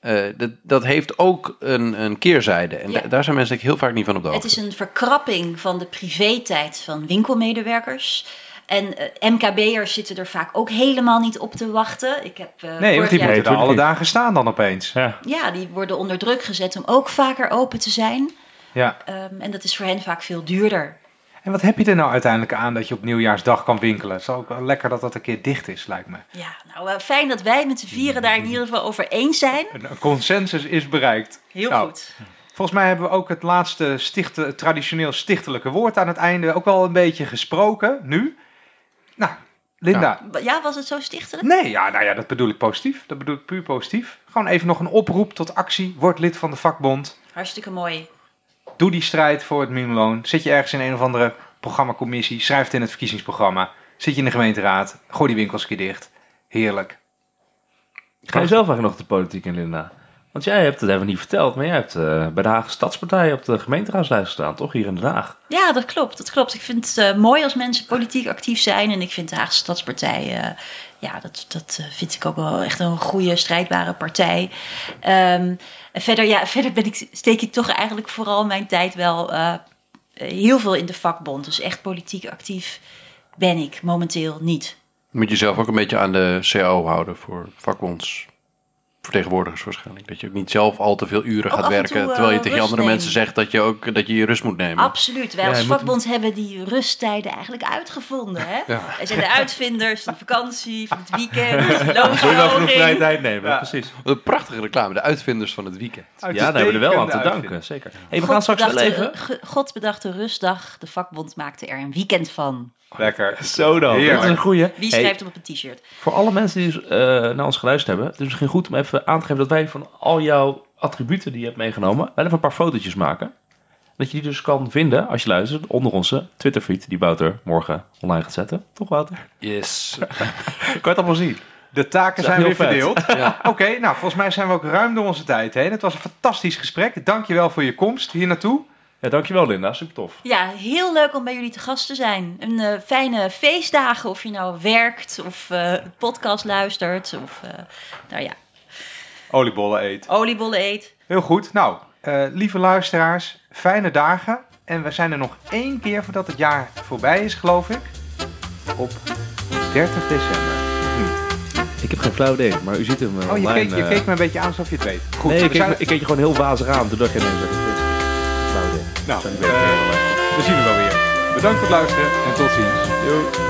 Eh, dat, dat heeft ook een, een keerzijde. En Ja. da- daar zijn mensen heel vaak niet van op de Het hoogte. is een verkrapping van de privé-tijd van winkelmedewerkers. En eh, MKB'ers zitten er vaak ook helemaal niet op te wachten. Ik heb, eh, Nee, vorig want die er tuurlijk alle dagen staan dan opeens. Ja. Ja, die worden onder druk gezet om ook vaker open te zijn. Ja. Ehm, en dat is voor hen vaak veel duurder. En wat heb je er nou uiteindelijk aan dat je op nieuwjaarsdag kan winkelen? Het is ook wel lekker dat dat een keer dicht is, lijkt me. Ja, nou eh, fijn dat wij met z'n vieren daar in ieder geval over eens zijn. Een consensus is bereikt. Heel Nou, goed. Volgens mij hebben we ook het laatste stichte, traditioneel stichtelijke woord aan het einde ook wel een beetje gesproken nu. Nou, Linda. Ja, was het zo stichtelijk? Nee, ja, nou ja, dat bedoel ik positief. Dat bedoel ik puur positief. Gewoon even nog een oproep tot actie. Word lid van de vakbond. Hartstikke mooi. Doe die strijd voor het minimumloon. Zit je ergens in een of andere programmacommissie. Schrijf het in het verkiezingsprogramma. Zit je in de gemeenteraad. Gooi die winkels een keer dicht. Heerlijk. Ga je zelf eigenlijk nog de politiek in, Linda? Want jij hebt het even niet verteld, maar jij hebt eh, bij de Haagse Stadspartij op de gemeenteraadslijst gestaan, toch? Hier in Den Haag. Ja, dat klopt. Dat klopt. Ik vind het eh, mooi als mensen politiek actief zijn. En ik vind de Haagse Stadspartij, eh, ja, dat, dat vind ik ook wel echt een goede, strijdbare partij. Ehm, en verder, ja, verder ben ik, steek ik toch eigenlijk vooral mijn tijd wel eh, heel veel in de vakbond. Dus echt politiek actief ben ik momenteel niet. Moet je zelf ook een beetje aan de CAO houden voor vakbondsvertegenwoordigers waarschijnlijk. Dat je ook niet zelf al te veel uren Ook gaat werken, toe, eh, terwijl je tegen rust andere nemen. mensen zegt dat je ook dat je je rust moet nemen. Absoluut. Wij Ja, als moet- vakbond hebben die rusttijden eigenlijk uitgevonden. Hè? Ja. Wij zijn de uitvinders van de vakantie, van het weekend, je wel genoeg vrije tijd nemen? Ja. Precies. Wat een prachtige reclame, de uitvinders van het weekend. Ja, daar hebben we er wel aan te danken, zeker. Hey, we gaan God straks wel even... God bedachte rustdag. De vakbond maakte er een weekend van. Lekker. Zo dan, Heerlijk. dat is een goeie. Wie schrijft hem op een t-shirt? Voor alle mensen die dus, eh, naar ons geluisterd hebben, het is misschien goed om even aan te geven dat wij van al jouw attributen die je hebt meegenomen, wel even een paar fotootjes maken. Dat je die dus kan vinden als je luistert onder onze Twitterfeed die Wouter morgen online gaat zetten. Toch Wouter? Yes. Kan je het allemaal zien? De taken zijn weer verdeeld. ja. Oké, nou volgens mij zijn we ook ruim door onze tijd heen. Het was een fantastisch gesprek. Dankjewel voor je komst hier naartoe. Ja, dankjewel Linda, super tof. Ja, heel leuk om bij jullie te gast te zijn. Een eh, fijne feestdagen, of je nou werkt of eh, podcast luistert of eh, nou ja, Oliebollen eet. oliebollen eet. Heel goed. Nou, eh, lieve luisteraars, fijne dagen. En we zijn er nog één keer voordat het jaar voorbij is, geloof ik. Op 30 december. Of niet? Ik heb geen flauw idee, maar u ziet hem Oh, je keek, je keek me een beetje aan alsof je het weet. Goed, Nee, ik keek, zijn- me- ik keek je gewoon heel wazig aan, toen dacht ik ineens, dit? Nou, Zijn eh, we zien u wel weer. Bedankt voor het luisteren en tot ziens. Doei.